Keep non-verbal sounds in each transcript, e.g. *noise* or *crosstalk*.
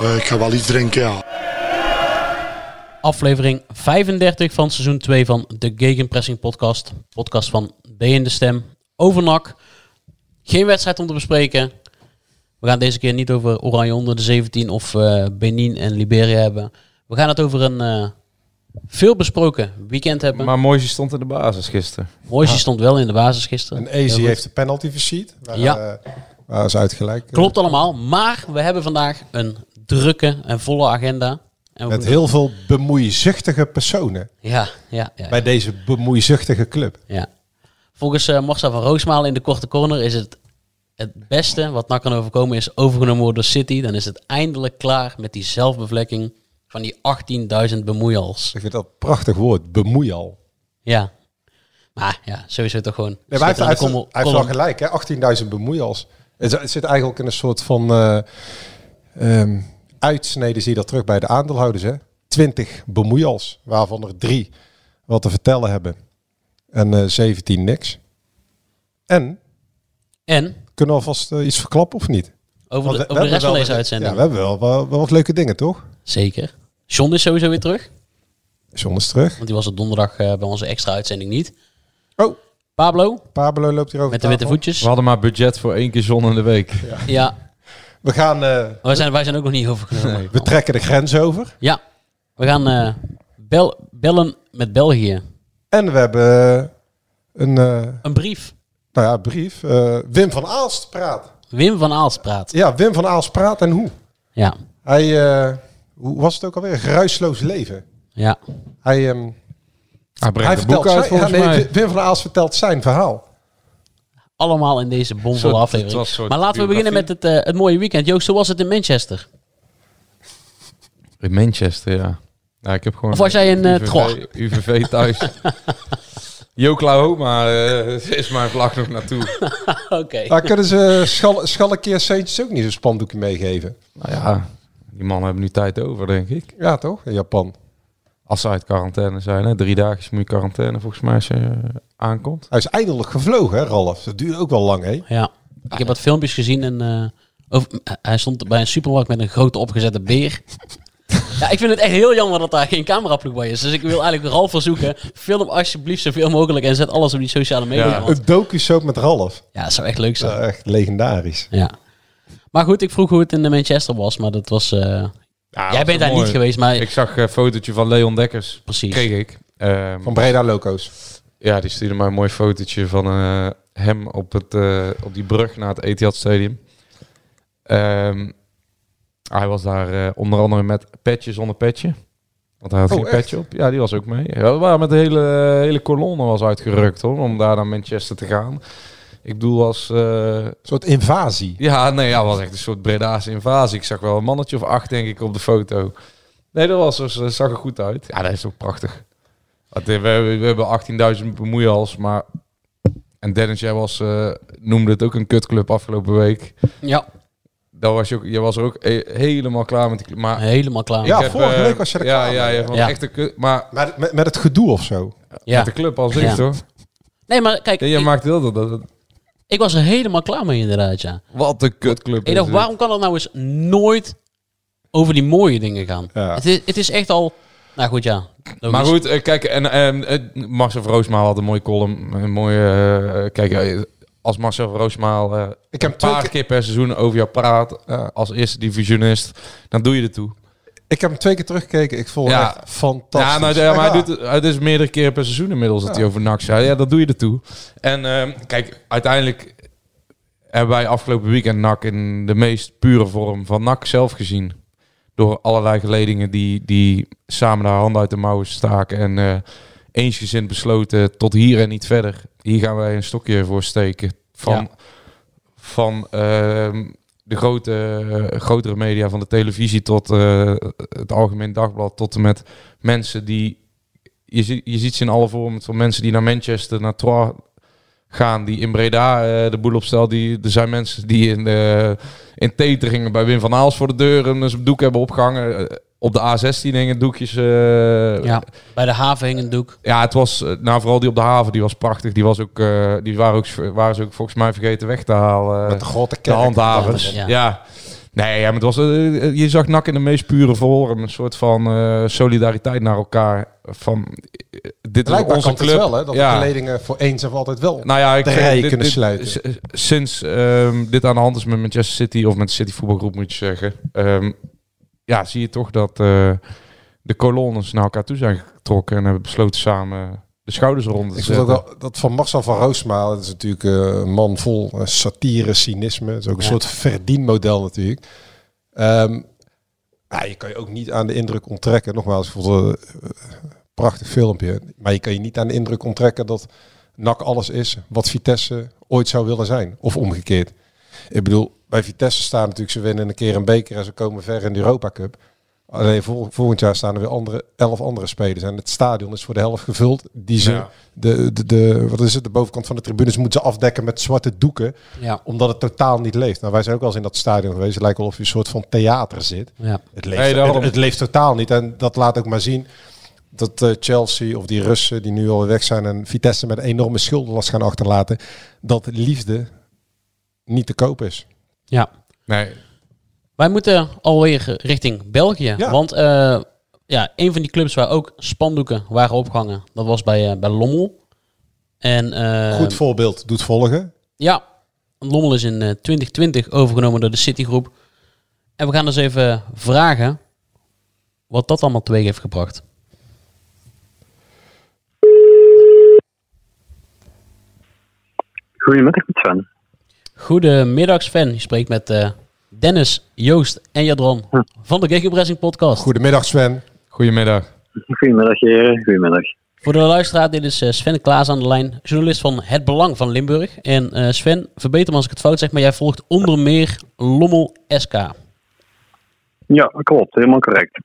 Eh, ik ga wel iets drinken, ja. Aflevering 35 van seizoen 2 van de Gegenpressing podcast. Podcast van B in de Stem. Over NAC. Geen wedstrijd om te bespreken. We gaan deze keer niet over Oranje onder de 17 of eh, Benin en Liberia hebben. We gaan het over een eh, veel besproken weekend hebben. Maar Moisje stond in de basis gisteren. Moisje stond wel in de basis gisteren. En goed. heeft de penalty. Waar, Ja. eh, waar ze uitgelijk. Klopt allemaal. Maar we hebben vandaag een drukke en volle agenda. En Met heel veel bemoeizuchtige personen Ja, ja, ja. bij deze bemoeizuchtige club. Ja. Volgens Marcel van Roosmalen in de korte corner is het het beste wat NAC kan overkomen is overgenomen worden door City. Dan is het eindelijk klaar met die zelfbevlekking van die 18.000 bemoeials. Ik vind dat een prachtig woord, bemoeial. Ja. Maar ja, sowieso toch gewoon... Nee, hij heeft, hij heeft, wel gelijk, hè? 18.000 bemoeials. Het, het zit eigenlijk in een soort van eh ehm, uitsneden, zie je dat terug bij de aandeelhouders, hè? 20 bemoeials, waarvan er drie wat te vertellen hebben. En eh 17 niks. En, En, kunnen we alvast eh, iets verklappen of niet? over de, we- over we de rest van deze uitzending. Ja, we hebben wel, wel, wel wat leuke dingen, toch? Zeker. John is sowieso weer terug. John is terug. Want die was op donderdag eh, bij onze extra uitzending niet. Oh, Pablo, Pablo loopt hier over met de witte voetjes. We hadden maar budget voor één keer zon in de week. Ja, We gaan, eh, wij zijn, wij zijn ook nog niet overgenomen. *laughs* we trekken de grens over. Ja, we gaan eh, bel, bellen met België. En we hebben eh, een, eh, Een brief. nou ja, brief. Eh, Wim van Aalst praat. Wim van Aalst praat. Ja, Wim van Aalst praat en hoe? Ja, Hij, eh, hoe was het ook alweer? Geruisloos leven. ja. Hij, ehm, Hij brengt hij een boek uit zijn, volgens ja, nee, mij. Wim van Aalst vertelt zijn verhaal. Allemaal in deze bomvolle aflevering. was een soort Maar laten we beginnen met het, eh, het mooie weekend. Joost, hoe was het in Manchester? In Manchester, ja. ja ik heb gewoon Of was jij in, eh, UVV? UVV thuis. *laughs* Oklahoma eh, is mijn vlag nog naartoe. *laughs* Oké. Daar kunnen ze schal, Saints ook niet zo'n spandoekje meegeven. Nou ja, die mannen hebben nu tijd over, denk ik. Ja, toch? In Japan. Als ze uit quarantaine zijn, hè. drie dagen moet je quarantaine volgens mij als je aankomt. Hij is eindelijk gevlogen, hè, Ralf? Dat duurde ook wel lang, hè? Ja, ik heb wat filmpjes gezien en eh, over, hij stond bij een supermarkt met een grote opgezette beer. Ja, ik vind het echt heel jammer dat daar geen cameraploeg bij is. Dus ik wil eigenlijk Ralf verzoeken, film alsjeblieft zoveel mogelijk en zet alles op die sociale media. Ja. want- Een docu-soap met Ralf. ja, dat zou echt leuk zijn. Ja, echt legendarisch. Ja. Maar goed, ik vroeg hoe het in de Manchester was, maar dat was... eh, Ja, jij bent daar mooi. niet geweest, maar... Ik zag een fotootje van Leon Dekkers. Precies. Kreeg ik. Ehm, Van Breda Loco's. Ja, die stuurde mij een mooi fotootje van eh, hem op, het, eh, op die brug naar het Etihad Stadium. Ehm, hij was daar eh, onder andere met petje zonder petje. Want hij had Oh, geen echt? petje op. Ja, die was ook mee. Ja, we waren met de hele, hele kolonne was uitgerukt hoor, om daar naar Manchester te gaan. Ik bedoel, als... Een soort invasie. ja, nee, ja, was echt een soort Bredaanse invasie. Ik zag wel een mannetje of acht, denk ik, op de foto. Nee, dat was, dus, zag er goed uit. Ja, dat is ook prachtig. Eh, We, hebben- we hebben 18.000 bemoeials, maar... En Dennis, jij was, eh, noemde het ook een kutclub afgelopen week. Ja, Daar was je, ook, jij was er ook eh, helemaal klaar met die club. Maar helemaal klaar. Ja, ik heb, vorige week was je er ja, klaar ja, mee. ja, van Ja. echt een kut, maar met, met het gedoe of zo. Ja. met de club als Ja. ik, toch? Nee, maar kijk, je ik, maakt heel dat, ik was er helemaal klaar mee inderdaad, ja. Wat een kutclub Ik dacht, waarom kan het nou eens nooit over die mooie dingen gaan? Ja. Het, is, het is echt al... Nou goed, ja. logisch. Maar goed, eh, kijk, en, en eh, Marcel Vroosma had een mooie column. Een mooie, eh, kijk, als Marcel van Roosmaal eh, Ik heb een twee paar keer- keer per seizoen over jou praat als eerste divisionist, dan doe je er toe. Ik heb hem twee keer teruggekeken. Ik vond Ja. het echt fantastisch. Ja, nou, ja, maar hij, doet, het- het is meerdere keren per seizoen inmiddels dat hij over NAC zei. Ja, dat doe je ertoe. En ehm, kijk, uiteindelijk hebben wij afgelopen weekend NAC in de meest pure vorm van NAC zelf gezien. Door allerlei geledingen die, die samen de handen uit de mouwen staken en eh, eensgezind besloten tot hier en niet verder. Hier gaan wij een stokje voor steken. Van, Ja. van ehm, de grote, grotere media, van de televisie tot eh, het Algemeen Dagblad, tot en met mensen die... Je, je ziet ze in alle vormen van mensen die naar Manchester, naar Troyes gaan, die in Breda eh, de boel opstellen. Die, er zijn mensen die in, eh in Teteringen bij Wim van Aals voor de deur een, een doek hebben opgehangen. Eh, op de A16 hingen doekjes. eh, Ja, bij de haven hing een doek. ja, het was, nou vooral die op de haven, die was prachtig. Die, was ook, eh, die waren, ook, waren ze ook volgens mij vergeten weg te halen. Met de grote de kerk. handhavers. Ja. Ja. Nee, ja, maar het was, eh, je zag NAC in de meest pure vorm. Een soort van eh, solidariteit naar elkaar. Van, eh, dit is Blijkbaar onze club. wel, hè? Dat ja. de geledingen voor eens en voor altijd wel. Nou ja, ik de zeg, rij dit- kunnen dit- sluiten. Sinds ehm, dit aan de hand is met Manchester City of met de City voetbalgroep moet je zeggen. ehm, ja, zie je toch dat eh, de kolonnes naar elkaar toe zijn getrokken en hebben besloten samen de schouders eronder te Ik vond ook wel dat van Marcel van Roosmaal. Dat is natuurlijk eh, een man vol eh, satire, cynisme. Het is ook een Ja. soort verdienmodel natuurlijk. Ehm, ja, je kan je ook niet aan de indruk onttrekken. Nogmaals, ik vond het een eh, prachtig filmpje. Maar je kan je niet aan de indruk onttrekken dat NAC alles is wat Vitesse ooit zou willen zijn. Of omgekeerd. Ik bedoel, bij Vitesse staan natuurlijk, ze winnen een keer een beker en ze komen ver in de Europa Cup. Alleen vol- volgend jaar staan er weer andere, elf andere spelers. En het stadion is voor de helft gevuld. Die ze, Ja. de, de, de, wat is het, de bovenkant van de tribunes moeten ze afdekken met zwarte doeken. Ja, Omdat het totaal niet leeft. Nou, wij zijn ook wel eens in dat stadion geweest. Het lijkt wel of je een soort van theater zit. ja. Het leeft, Nee, het, het leeft totaal niet. En dat laat ook maar zien dat eh, Chelsea of die Russen die nu al weg zijn en Vitesse met een enorme schuldenlast gaan achterlaten, dat liefde niet te koop is. ja. Nee, Wij moeten alweer richting België. Ja. Want eh, ja, een van die clubs waar ook spandoeken waren opgehangen, dat was bij, eh, bij Lommel. En eh, Goed voorbeeld doet volgen. ja, Lommel is in eh, 2020 overgenomen door de Citygroep. En we gaan dus even vragen wat dat allemaal teweeg heeft gebracht. Goedemiddag, met Sven. Goedemiddag Sven, je spreekt met eh, Dennis, Joost en Jadron van de Gegenpressing podcast. Goedemiddag Sven. goedemiddag. Goedemiddag, heren. Goedemiddag. Voor de luisteraar, dit is eh, Sven Klaas aan de lijn, journalist van Het Belang van Limburg. En eh, Sven, verbeter me als ik het fout zeg, maar jij volgt onder meer Lommel SK. Ja, klopt. Helemaal correct.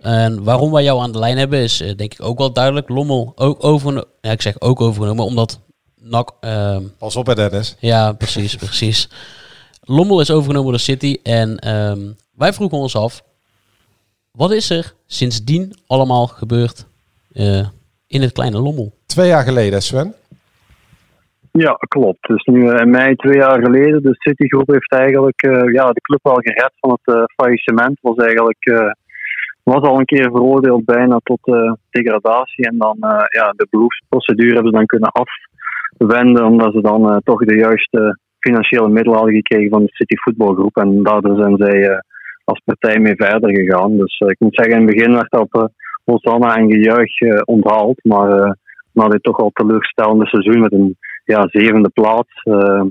En waarom wij jou aan de lijn hebben is eh, denk ik ook wel duidelijk. Lommel ook overgenomen, ja ik zeg ook overgenomen, omdat NAC, ehm, Pas op hè Dennis. ja precies, *laughs* precies. Lommel is overgenomen door City en ehm, wij vroegen ons af, wat is er sindsdien allemaal gebeurd eh, in het kleine Lommel? Twee jaar geleden Sven. Ja, klopt. Dus nu eh, in mei twee jaar geleden, de Citygroep heeft eigenlijk eh, ja, de club wel gered van het eh, faillissement. Was eigenlijk eh, was al een keer veroordeeld bijna tot eh, degradatie. En dan eh, ja, de beroepsprocedure hebben ze dan kunnen afwenden, omdat ze dan eh, toch de juiste financiële middelen hadden gekregen van de City Voetbalgroep. En daardoor zijn zij eh, als partij mee verder gegaan. Dus eh, ik moet zeggen, in het begin werd dat op Hosanna en gejuich eh, onthaald. Maar eh, na dit toch al teleurstellende seizoen met een ja, zevende plaats, eh,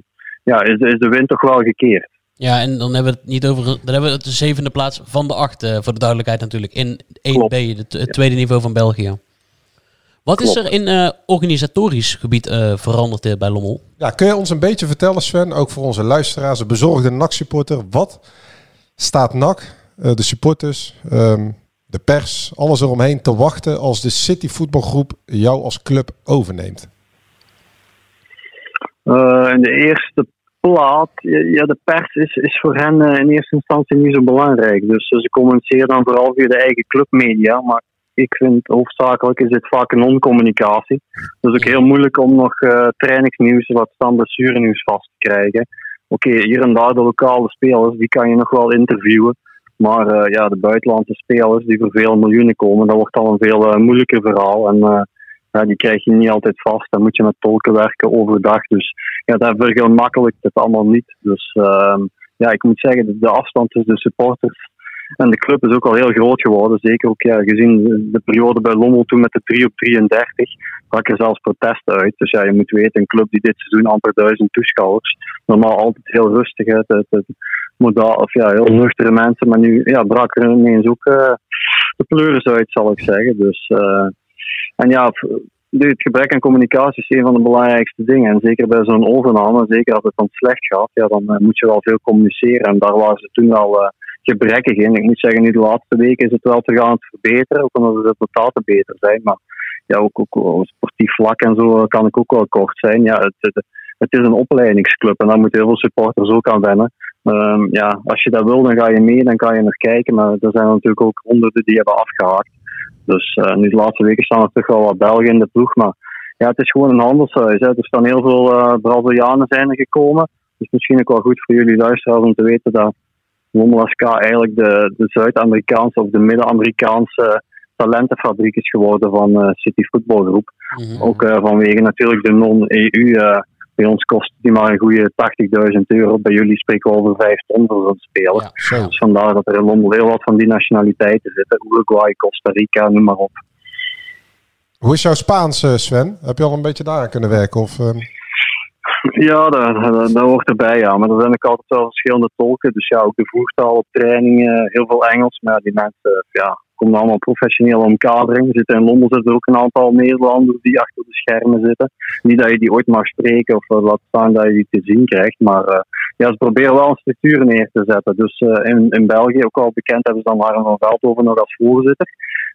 ja, is, is de wind toch wel gekeerd. Ja, en dan hebben we het niet over. Dan hebben we het de zevende plaats van de acht, eh, voor de duidelijkheid natuurlijk. In 1B, Klopt. het, het tweede niveau van België. Wat is er in eh, organisatorisch gebied eh, veranderd eh, bij Lommel? Ja, kun je ons een beetje vertellen Sven, ook voor onze luisteraars, een bezorgde NAC-supporter. Wat staat NAC, eh, de supporters, ehm, de pers, alles eromheen te wachten als de City voetbalgroep jou als club overneemt? Eh, in de eerste plaats, ja, de pers is, is voor hen in eerste instantie niet zo belangrijk. Dus ze communiceren dan vooral via de eigen clubmedia. Maar ik vind hoofdzakelijk is dit vaak een non-communicatie. Dus ook heel moeilijk om nog eh trainingsnieuws, wat stand blessurenieuws vast te krijgen. Oké, hier en daar de lokale spelers, die kan je nog wel interviewen. Maar eh, ja, de buitenlandse spelers die voor veel miljoenen komen, dat wordt al een veel eh, moeilijker verhaal. En ja, die krijg je niet altijd vast. Dan moet je met tolken werken overdag. Dus ja, dat vergemakkelijkt het allemaal niet. Dus ehm, ja, ik moet zeggen, de afstand tussen de supporters en de club is ook al heel groot geworden. Zeker ook ja, gezien de periode bij Lommel toen met de 3 op 33 brak er zelfs protesten uit. Dus ja, je moet weten, een club die dit seizoen amper duizend toeschouwers. Normaal altijd heel rustig uit. Het, modaal, of ja, heel nuchtere mensen. Maar nu ja, brak er ineens ook uh, de pleuris uit, zal ik zeggen. Dus, uh, en ja, het gebrek aan communicatie is een van de belangrijkste dingen. En zeker bij zo'n overname, zeker als het dan slecht gaat, ja, dan uh, moet je wel veel communiceren. En daar waren ze toen al gebrekkig in. Ik moet zeggen, nu de laatste weken is het wel te gaan verbeteren, ook omdat de resultaten beter zijn. Maar ja, ook, ook op sportief vlak en zo kan ik ook wel kort zijn. Ja, het, het, is een opleidingsclub en daar moeten heel veel supporters ook aan wennen. Um, ja, als je dat wil, dan ga je mee, dan kan je naar kijken. Maar er zijn natuurlijk ook honderden die hebben afgehaakt. Dus uh, nu de laatste weken staan er toch wel wat Belgen in de ploeg. Maar ja, het is gewoon een handelshuis. Hè. Er staan heel veel uh, Brazilianen zijn er gekomen. Dus misschien ook wel goed voor jullie luisteraars om te weten dat SK eigenlijk de, de Zuid-Amerikaanse of de Midden-Amerikaanse talentenfabriek is geworden van uh, City Voetbalgroep. Mm -hmm. Ook uh, vanwege natuurlijk de non-EU. Uh, bij ons kost die maar een goede 80.000 euro. Bij jullie spreken we over 5 ton voor zo'n speler. Ja, dus vandaar dat er in Lommel heel wat van die nationaliteiten zitten. Uruguay, Costa Rica, noem maar op. Hoe is jouw Spaans, Sven? Heb je al een beetje daar kunnen werken? Of, uh... *laughs* Ja, dat, hoort erbij, ja. Maar er zijn ook altijd wel verschillende tolken. Dus ja, ook de voertaal op trainingen, heel veel Engels. Maar die mensen, ja, komen allemaal professioneel omkadering. Er zitten in Londen zitten ook een aantal Nederlanders die achter de schermen zitten. Niet dat je die ooit mag spreken of laat staan dat je die te zien krijgt. Maar uh, ja, ze proberen wel een structuur neer te zetten. Dus uh, in, in België, ook al bekend, hebben ze dan Harm van Veldhoven nog als voorzitter.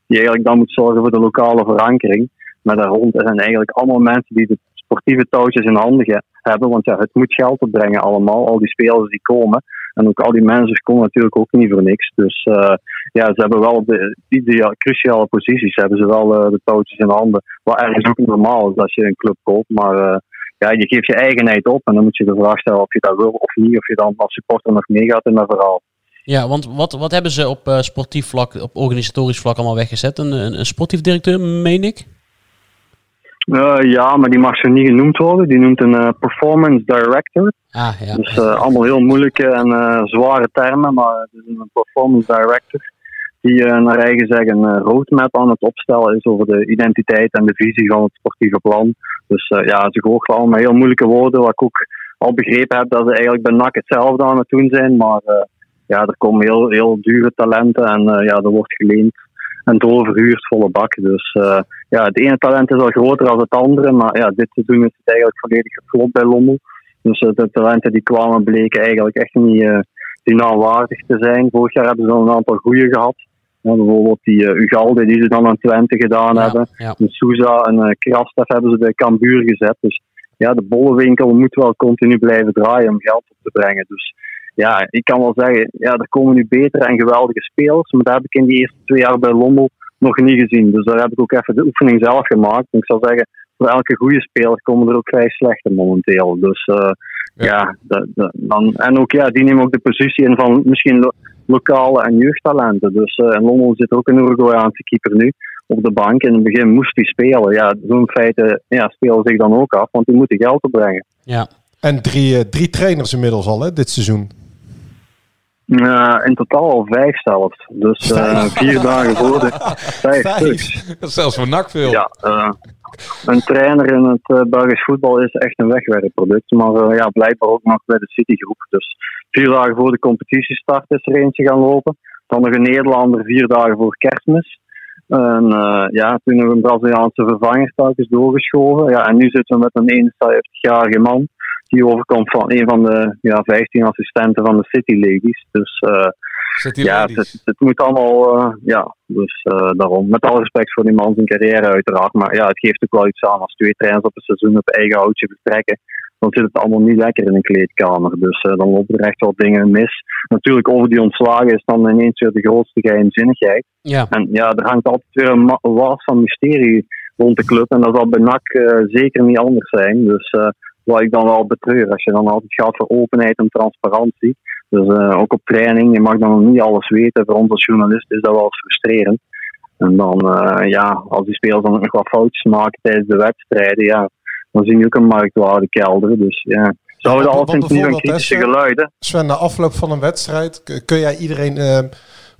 Die eigenlijk dan moet zorgen voor de lokale verankering. Maar daar rond zijn eigenlijk allemaal mensen die de sportieve touwtjes in handen hebben. Want ja, het moet geld opbrengen allemaal. Al die spelers die komen. En ook al die managers komen natuurlijk ook niet voor niks. Dus uh, ja, ze hebben wel de, die cruciale posities, hebben ze wel uh, de touwtjes in handen. Wat ergens ook normaal is als je een club koopt. Maar uh, ja, je geeft je eigenheid op en dan moet je de vraag stellen of je dat wil of niet. Of je dan als supporter nog meegaat in dat verhaal. Ja, want wat, wat hebben ze op sportief vlak, op organisatorisch vlak allemaal weggezet? Een, een sportief directeur, meen ik? Uh, ja, maar die mag zo niet genoemd worden. Die noemt een uh, performance director. Ah, ja. Dus uh, allemaal heel moeilijke en zware termen, maar het is een performance director die naar eigen zeggen een roadmap aan het opstellen is over de identiteit en de visie van het sportieve plan. Dus ja, ze goochelen allemaal heel moeilijke woorden, wat ik ook al begrepen heb dat ze eigenlijk bij NAC hetzelfde aan het doen zijn, maar ja, er komen heel, heel dure talenten en ja, er wordt geleend en doorverhuurd volle bak. Dus uh, ja, het ene talent is al groter dan het andere, maar ja, dit seizoen is het eigenlijk volledig geflopt bij Lommel. Dus uh, de talenten die kwamen bleken eigenlijk echt niet uh, dynaalwaardig te zijn. Vorig jaar hebben ze al een aantal goede gehad. Ja, bijvoorbeeld die uh, Ugalde die ze dan aan Twente gedaan ja, hebben. Ja. Souza en uh, Krastaf hebben ze bij Cambuur gezet. Dus ja, de bollenwinkel moet wel continu blijven draaien om geld op te brengen. Dus ja, ik kan wel zeggen, ja, er komen nu betere en geweldige spelers. Maar dat heb ik in die eerste twee jaar bij Lommel nog niet gezien. Dus daar heb ik ook even de oefening zelf gemaakt. En ik zou zeggen, voor elke goede speler komen er ook vrij slechte momenteel. Dus uh, ja, ja de, de, dan, en ook ja, die nemen ook de positie in van misschien lo lokale en jeugdtalenten. Dus uh, in Lommel zit ook een Uruguayaanse keeper nu op de bank. In het begin moest hij spelen. Ja, zo'n feiten ja, spelen zich dan ook af, want die moeten geld opbrengen. Ja. En drie, uh, drie trainers inmiddels al, hè, dit seizoen. Uh, in totaal al vijf zelfs. Dus uh, vier dagen voor de *laughs* vijf. vijf. Dat is zelfs voor NAC veel. Ja, uh, een trainer in het Belgisch voetbal is echt een wegwerkproduct. Maar ja, blijkbaar ook nog bij de Citygroep. Dus vier dagen voor de competitiestart is er eentje gaan lopen. Dan nog een Nederlander vier dagen voor kerstmis. En ja, toen nog een Braziliaanse vervanger telkens doorgeschoven. Ja, en nu zitten we met een 71-jarige man die overkomt van een van de ja, 15 assistenten van de City Ladies. Dus uh, City ja, Ladies. het, het, moet allemaal, uh, ja, dus uh, daarom. Met alle respect voor die man zijn carrière uiteraard, maar ja, het geeft ook wel iets aan als twee trainers op het seizoen op eigen houtje vertrekken. Dan zit het allemaal niet lekker in een kleedkamer. Dus dan lopen er echt wel dingen mis. Natuurlijk, over die ontslagen is dan ineens weer de grootste geheimzinnigheid. Ja. En ja, er hangt altijd weer een was van mysterie rond de club. En dat zal bij NAC zeker niet anders zijn. Dus wat ik dan wel betreur. Als je dan altijd gaat voor openheid en transparantie. Dus uh, ook op training, je mag dan niet alles weten. Voor ons als journalist is dat wel frustrerend. En dan, eh, ja, als die spelers dan nog wat foutjes maken tijdens de wedstrijden, ja, dan zien die ook een marktwaarde kelderen. Dus ja, want altijd nu van bijvoorbeeld, hè, kritische Sven? geluiden. Sven, na afloop van een wedstrijd kun jij iedereen eh,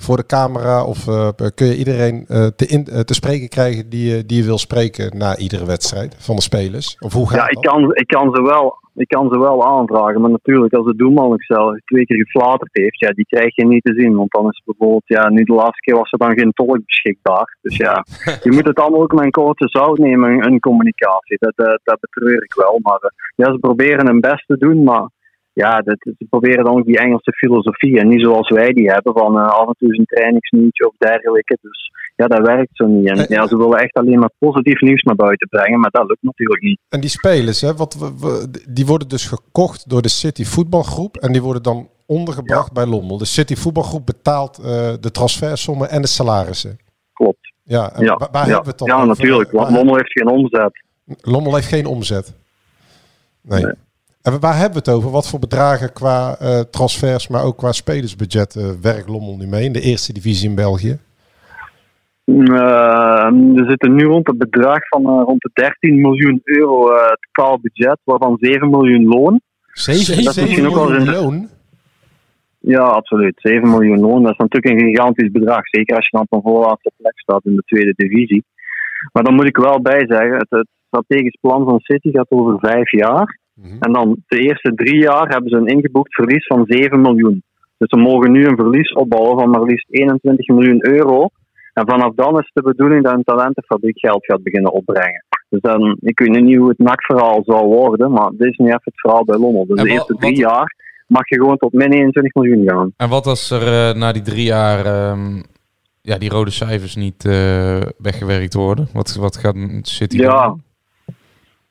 voor de camera of eh, kun je iedereen eh, te, in, eh, te spreken krijgen die, je- die je wil spreken na iedere wedstrijd van de spelers? Of hoe gaat Ja, ik dat? kan, ik, kan ze wel, ik kan ze wel aanvragen. Maar natuurlijk, als de doelman zelf twee keer geflaterd heeft, ja, die krijg je niet te zien. Want dan is bijvoorbeeld, ja, nu de laatste keer was er dan geen tolk beschikbaar. Dus ja, *laughs* je moet het allemaal ook met een korte zout nemen in, communicatie. Dat, eh, dat betreur ik wel. Maar ja, ze proberen hun best te doen, maar ja, dat, ze proberen dan ook die Engelse filosofie. En niet zoals wij die hebben, van eh, af en toe eens een trainingsnieuwtje of dergelijke. Dus ja, dat werkt zo niet. En ja, ze willen echt alleen maar positief nieuws naar buiten brengen, maar dat lukt natuurlijk niet. En die spelers, hè, wat we, we- die worden dus gekocht door de City voetbalgroep en die worden dan ondergebracht bij Lommel. De City voetbalgroep betaalt eh, de transfersommen en de salarissen. Klopt. Ja, en Ja, waar, waar ja. hebben we het dan ja over? natuurlijk. Want Lommel heeft geen omzet. Lommel heeft geen omzet. Nee. En waar hebben we het over? Wat voor bedragen qua eh, transfers, maar ook qua spelersbudget eh, werkt Lommel nu mee in de eerste divisie in België? Eh, we zitten nu rond het bedrag van eh, rond de 13 miljoen euro eh totaal budget, waarvan 7 miljoen loon. Zeven, Dat is misschien ook wel miljoen eens- loon? Ja, absoluut. 7 miljoen loon. Dat is natuurlijk een gigantisch bedrag. Zeker als je dan op een voorlaatste plek staat in de tweede divisie. Maar dan moet ik wel bij zeggen, het, het strategisch plan van City gaat over vijf jaar. En dan de eerste drie jaar hebben ze een ingeboekt verlies van 7 miljoen. Dus ze mogen nu een verlies opbouwen van maar liefst 21 miljoen euro. En vanaf dan is de bedoeling dat een talentenfabriek geld gaat beginnen opbrengen. Dus dan, ik weet niet hoe het NAC-verhaal zal worden, maar dit is nu even het verhaal bij Lommel. Dus de eerste drie wat- jaar mag je gewoon tot min 21 miljoen gaan. En wat als er eh, na die drie jaar ehm, ja, die rode cijfers niet eh, weggewerkt worden? Wat, wat gaat City Ja, doen?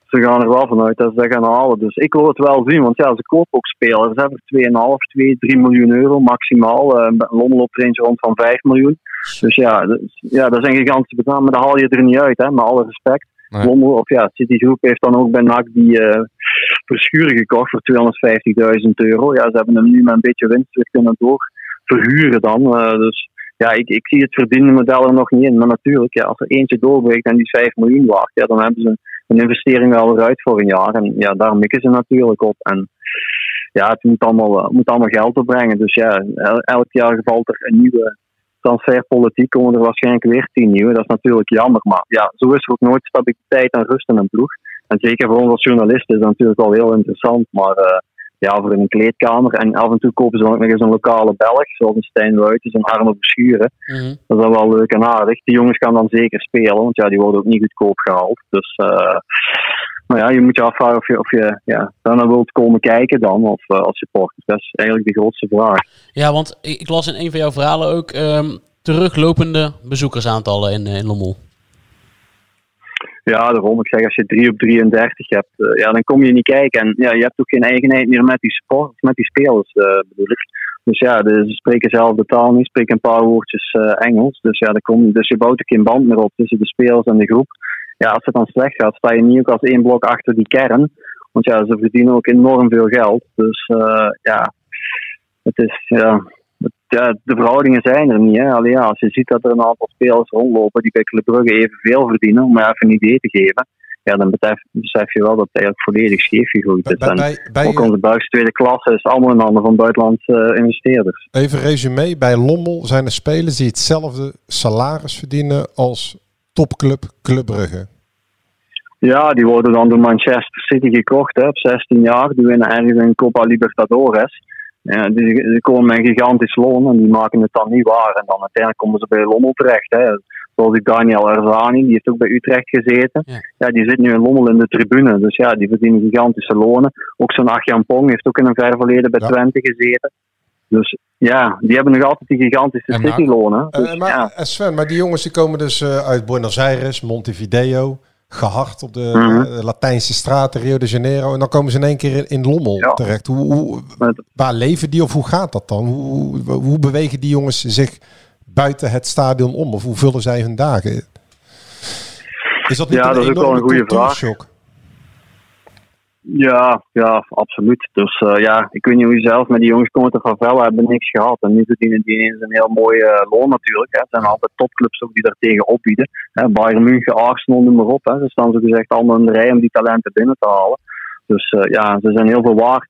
Ze gaan er wel vanuit dat ze dat gaan halen. Dus ik wil het wel zien, want ja, ze kopen ook spelers. Ze hebben 2,5, 2, 3 miljoen euro maximaal. Eh Lommel op range rond van 5 miljoen. Dus ja, dat is, ja, dat een gigantische bedrag, maar daar haal je er niet uit, hè, met alle respect. Nee. Lommel, of ja, Citigroep heeft dan ook bij NAC die eh verschuren gekocht voor 250.000 euro. Ja, ze hebben hem nu met een beetje winst weer kunnen doorverhuren dan. Eh, dus ja, ik, ik zie het verdiende model er nog niet in. Maar natuurlijk, ja, als er eentje doorbreekt en die is 5 miljoen waard, ja, dan hebben ze een, een investering wel weer uit voor een jaar. En ja, daar mikken ze natuurlijk op. En ja, het moet allemaal, eh, moet allemaal geld opbrengen. Dus ja, el- elk jaar valt er een nieuwe transferpolitiek. Komen er waarschijnlijk weer tien nieuwe. Dat is natuurlijk jammer. Maar ja, zo is er ook nooit stabiliteit en rust in een ploeg. En zeker voor ons als journalisten is dat natuurlijk wel heel interessant. Maar eh, ja, voor in een kleedkamer. En af en toe kopen ze dan ook nog eens een lokale Belg, zoals een Stijn Wuitens, een Arno Verschuren. Mhm. Dat is dan wel leuk en aardig. Die jongens gaan dan zeker spelen, want ja, die worden ook niet goedkoop gehaald. Dus, eh maar ja, je moet je afvragen of je, of je ja, daar naar wilt komen kijken dan, of eh, als supporter. Dat is eigenlijk de grootste vraag. Ja, want ik, ik las in een van jouw verhalen ook ehm, teruglopende bezoekersaantallen in, eh, in Lommel. Ja, daarom. Ik zeg, als je 3 op 33 hebt, eh, ja, dan kom je niet kijken. En ja, je hebt ook geen eigenheid meer met die sport, met die spelers, eh, bedoel ik. Dus ja, ze spreken zelf de taal niet, spreken een paar woordjes eh, Engels. Dus ja, dan kom, dus je bouwt ook geen band meer op tussen de spelers en de groep. Ja, als het dan slecht gaat, sta je niet ook als één blok achter die kern. Want ja, ze verdienen ook enorm veel geld. Dus ja, het is, ja, ja, de verhoudingen zijn er niet. Hè. Allee, ja, als je ziet dat er een aantal spelers rondlopen die bij Club Brugge evenveel verdienen, om maar even een idee te geven, ja, dan besef, besef je wel dat het eigenlijk volledig scheef gegroeid is. Bij- En bij- bij- ook onze Belgische tweede klasse is allemaal in handen van buitenlandse eh, investeerders. Even resume, bij Lommel zijn er spelers die hetzelfde salaris verdienen als topclub Club Brugge. Ja, die worden dan door Manchester City gekocht hè, op 16 jaar. Die winnen ergens een Copa Libertadores. Ja, die, die komen met een gigantisch loon en die maken het dan niet waar. En dan uiteindelijk komen ze bij Lommel terecht. Hè. Zoals die Daniel Erzani, die heeft ook bij Utrecht gezeten. Ja. die zit nu in Lommel in de tribune. Dus ja, die verdienen gigantische lonen. Ook zo'n Achjan Pong heeft ook in een ver verleden bij Twente gezeten. Dus ja, die hebben nog altijd die gigantische En maar- City-lonen. Eh, Dus, maar, ja. eh, Sven, maar die jongens die komen dus eh, uit Buenos Aires, Montevideo, gehard op de Mhm. eh, Latijnse straten, Rio de Janeiro. En dan komen ze in één keer in, in Lommel terecht. Hoe, hoe, waar leven die of hoe gaat dat dan? Hoe, hoe, bewegen die jongens zich buiten het stadion om? Of hoe vullen zij hun dagen? Is dat niet Ja, een dat is ook wel enorme een goede vraag. cultuurshock? Ja, ja, absoluut. Dus uh, ja, ik weet niet hoe je zelf met die jongens komt van Vella hebben niks gehad. En nu verdienen die ineens een heel mooie uh, loon natuurlijk. Hè. Zijn altijd topclubs ook die daar tegen opbieden. Hè. Bayern München, Arsenal, noem maar op. Hè. Ze staan zo gezegd allemaal in de rij om die talenten binnen te halen. Dus uh, ja, ze zijn heel veel waard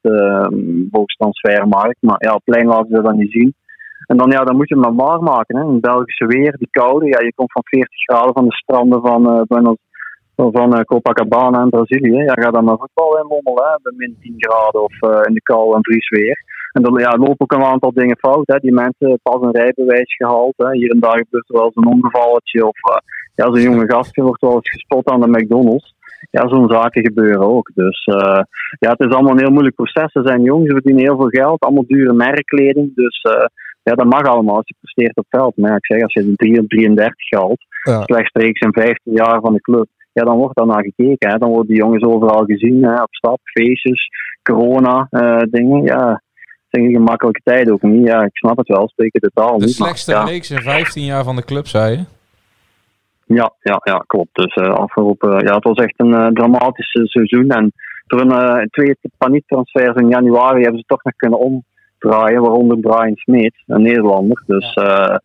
volgens transfermarkt. Maar ja, plein laten ze dat niet zien. En dan, ja, dan moet je het maar waar maken. Hè. In Belgische weer, die koude. Ja, je komt van 40 graden van de stranden van Buenos van uh, Copacabana in Brazilië. Ja, ga dan maar voetbal in Lommel, hè, bij min 10 graden of uh, in de kou en vries weer. En dan ja, lopen ook een aantal dingen fout. Hè. Die mensen pas een rijbewijs gehaald. Hè. Hier en daar gebeurt er wel eens een ongevalletje. Of uh, ja, zo'n jonge gastje wordt wel eens gespot aan de McDonald's. Ja, zo'n zaken gebeuren ook. Dus uh, ja, het is allemaal een heel moeilijk proces. Ze zijn jong, ze verdienen heel veel geld, allemaal dure merkkleding. Dus ja, dat mag allemaal als je presteert op veld. Maar ja, ik zeg, als je een 33 haalt, ja. slechts in 15 jaar van de club, ja, dan wordt daar naar gekeken. Hè. Dan worden die jongens overal gezien, hè, op stap, feestjes, corona, uh, dingen. Ja, zijn geen gemakkelijke tijd ook niet. Ja, ik snap het wel, spreken de taal de niet. Slechtste maar, ja. reeks in 15 jaar van de club, zei je? Ja, ja, ja klopt. Dus uh, afgelopen, ja, het was echt een uh, dramatisch seizoen. En door een twee paniektransfers in januari hebben ze toch nog kunnen omdraaien, waaronder Brian Smith, een Nederlander. Dus ja.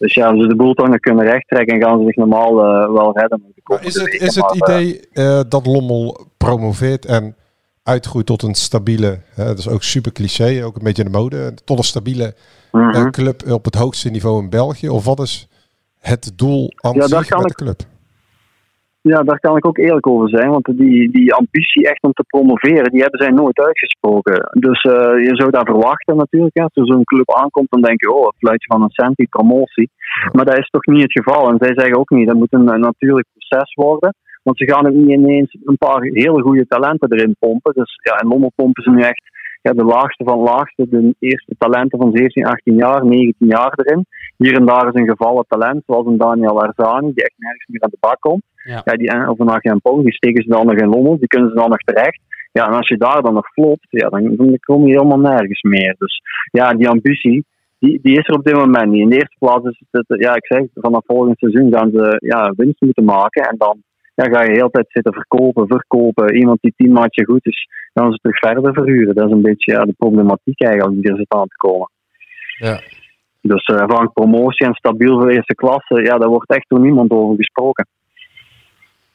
Dus ja, als ze de boel toch nog kunnen rechttrekken, gaan ze zich normaal uh, wel redden. is het, is het idee uh, dat Lommel promoveert en uitgroeit tot een stabiele, hè, dat is ook super cliché, ook een beetje de mode, tot een stabiele mm -hmm. uh, club op het hoogste niveau in België? Of wat is het doel aan ja, zich met de club? Ja, daar kan ik ook eerlijk over zijn. Want die, die ambitie echt om te promoveren, die hebben zij nooit uitgesproken. Dus uh, je zou daar verwachten natuurlijk. Hè. Als er zo'n club aankomt, dan denk je, oh, het fluitje van een cent, die promotie. Maar dat is toch niet het geval. En zij zeggen ook niet, dat moet een, een natuurlijk proces worden. Want ze gaan ook niet ineens een paar hele goede talenten erin pompen. Dus ja, in Lommel pompen ze nu echt ja, de laagste van laagste, de eerste talenten van 17, 18 jaar, 19 jaar erin. Hier en daar is een gevallen talent, zoals een Daniel Arzani, die echt nergens meer aan de bak komt. Ja. Ja, die, of een Agent Pong, die steken ze dan nog in Lommel, die kunnen ze dan nog terecht. Ja, en als je daar dan nog flopt, ja, dan, dan kom je helemaal nergens meer. Dus ja, die ambitie, die, die is er op dit moment niet. In de eerste plaats is het, ja, ik zeg, vanaf volgend seizoen gaan ze ja, winst moeten maken. En dan ja, ga je de hele tijd zitten verkopen, verkopen. Iemand die tien maatje goed is, gaan ze terug verder verhuren. Dat is een beetje ja, de problematiek eigenlijk die er zit aan te komen. Ja. Dus uh, van promotie en stabiel voor eerste klasse, ja, daar wordt echt door niemand over gesproken.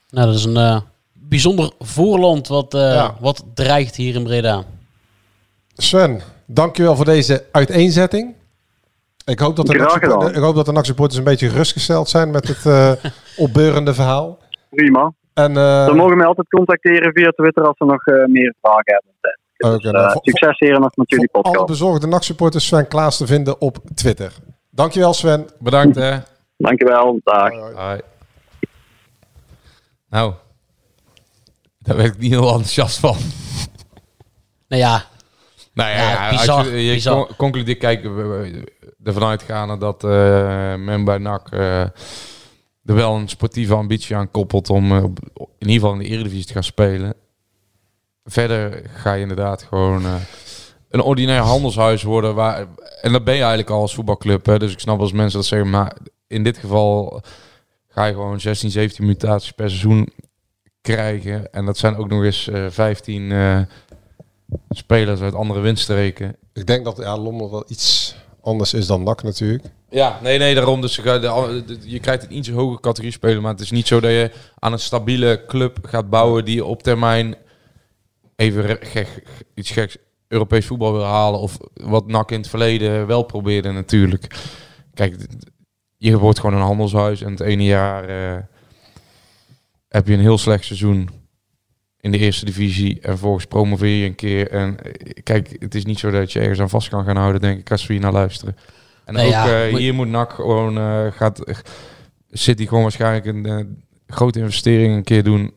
Nou, dat is een uh, bijzonder voorland wat, uh, ja. wat dreigt hier in Breda. Sven, dankjewel voor deze uiteenzetting. Ik hoop dat de, ik hoop dat de NAC-supporters een beetje gerustgesteld zijn met het uh, *laughs* opbeurende verhaal. Prima. En, uh, Ze mogen mij altijd contacteren via Twitter als ze nog uh, meer vragen hebben. Dus, okay, nou, succes heren nog met jullie podcast. Alle bezorgde NAC-supporters Sven Klaas te vinden op Twitter. Dankjewel Sven. Bedankt hè. Dankjewel. Dag. Hoi. Nou, daar werd ik niet heel enthousiast van. Nou ja. Nou ja, ja bizar, als je, je bizar. concludeert, kijk, ervan uitgaan dat uh, men bij NAC uh, er wel een sportieve ambitie aan koppelt om uh, in ieder geval in de Eredivisie te gaan spelen. Verder ga je inderdaad gewoon een ordinair handelshuis worden. Waar, en dat ben je eigenlijk al als voetbalclub. Hè, dus ik snap als mensen dat zeggen, maar in dit geval ga je gewoon 16, 17 mutaties per seizoen krijgen. En dat zijn ook nog eens uh, 15 uh, spelers uit andere windstreken. Ik denk dat ja, Lommel wel iets anders is dan NAC natuurlijk. Ja, nee, nee, daarom. Dus je, krijgt een iets hoge categorie spelen. Maar het is niet zo dat je aan een stabiele club gaat bouwen die op termijn even gek, iets geks Europees voetbal wil halen. Of wat NAC in het verleden wel probeerde natuurlijk. Kijk, je wordt gewoon een handelshuis en het ene jaar uh, heb je een heel slecht seizoen in de eerste divisie en volgens promoveer je een keer. En kijk, het is niet zo dat je ergens aan vast kan gaan houden, denk ik, als we hier naar luisteren. En nee, ook ja, uh, hier moet NAC gewoon, uh, gaat City gewoon waarschijnlijk een grote investering een keer doen.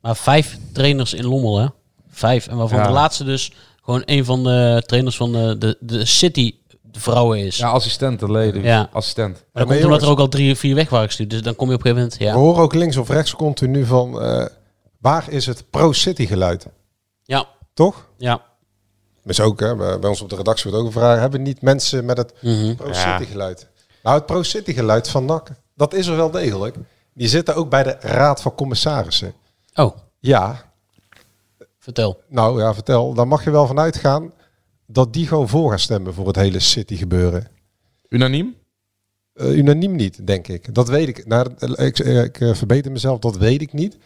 Maar vijf trainers in Lommel, hè? Vijf. En waarvan ja. de laatste dus gewoon een van de trainers van de, de, de City de vrouwen is. Ja, assistenten, leden. Ja. Assistent. Maar dan komt omdat er ook al drie, vier weg waren gestuurd. Dus dan kom je op een gegeven moment... Ja. We horen ook links of rechts continu van... Uh, waar is het pro-city geluid? Ja. Toch? Ja. Is ook, hè, bij ons op de redactie wordt ook gevraagd... hebben niet mensen met het mm -hmm. pro-city geluid? Nou, het pro-city geluid van NAC, dat is er wel degelijk. Die zitten ook bij de Raad van Commissarissen. Oh. Ja. Vertel. Nou ja, vertel. Dan mag je wel vanuit gaan dat die gewoon voor gaan stemmen voor het hele City gebeuren. Unaniem? Uh, unaniem niet, denk ik. Dat weet ik. Nou, ik, ik uh, verbeter mezelf, dat weet ik niet.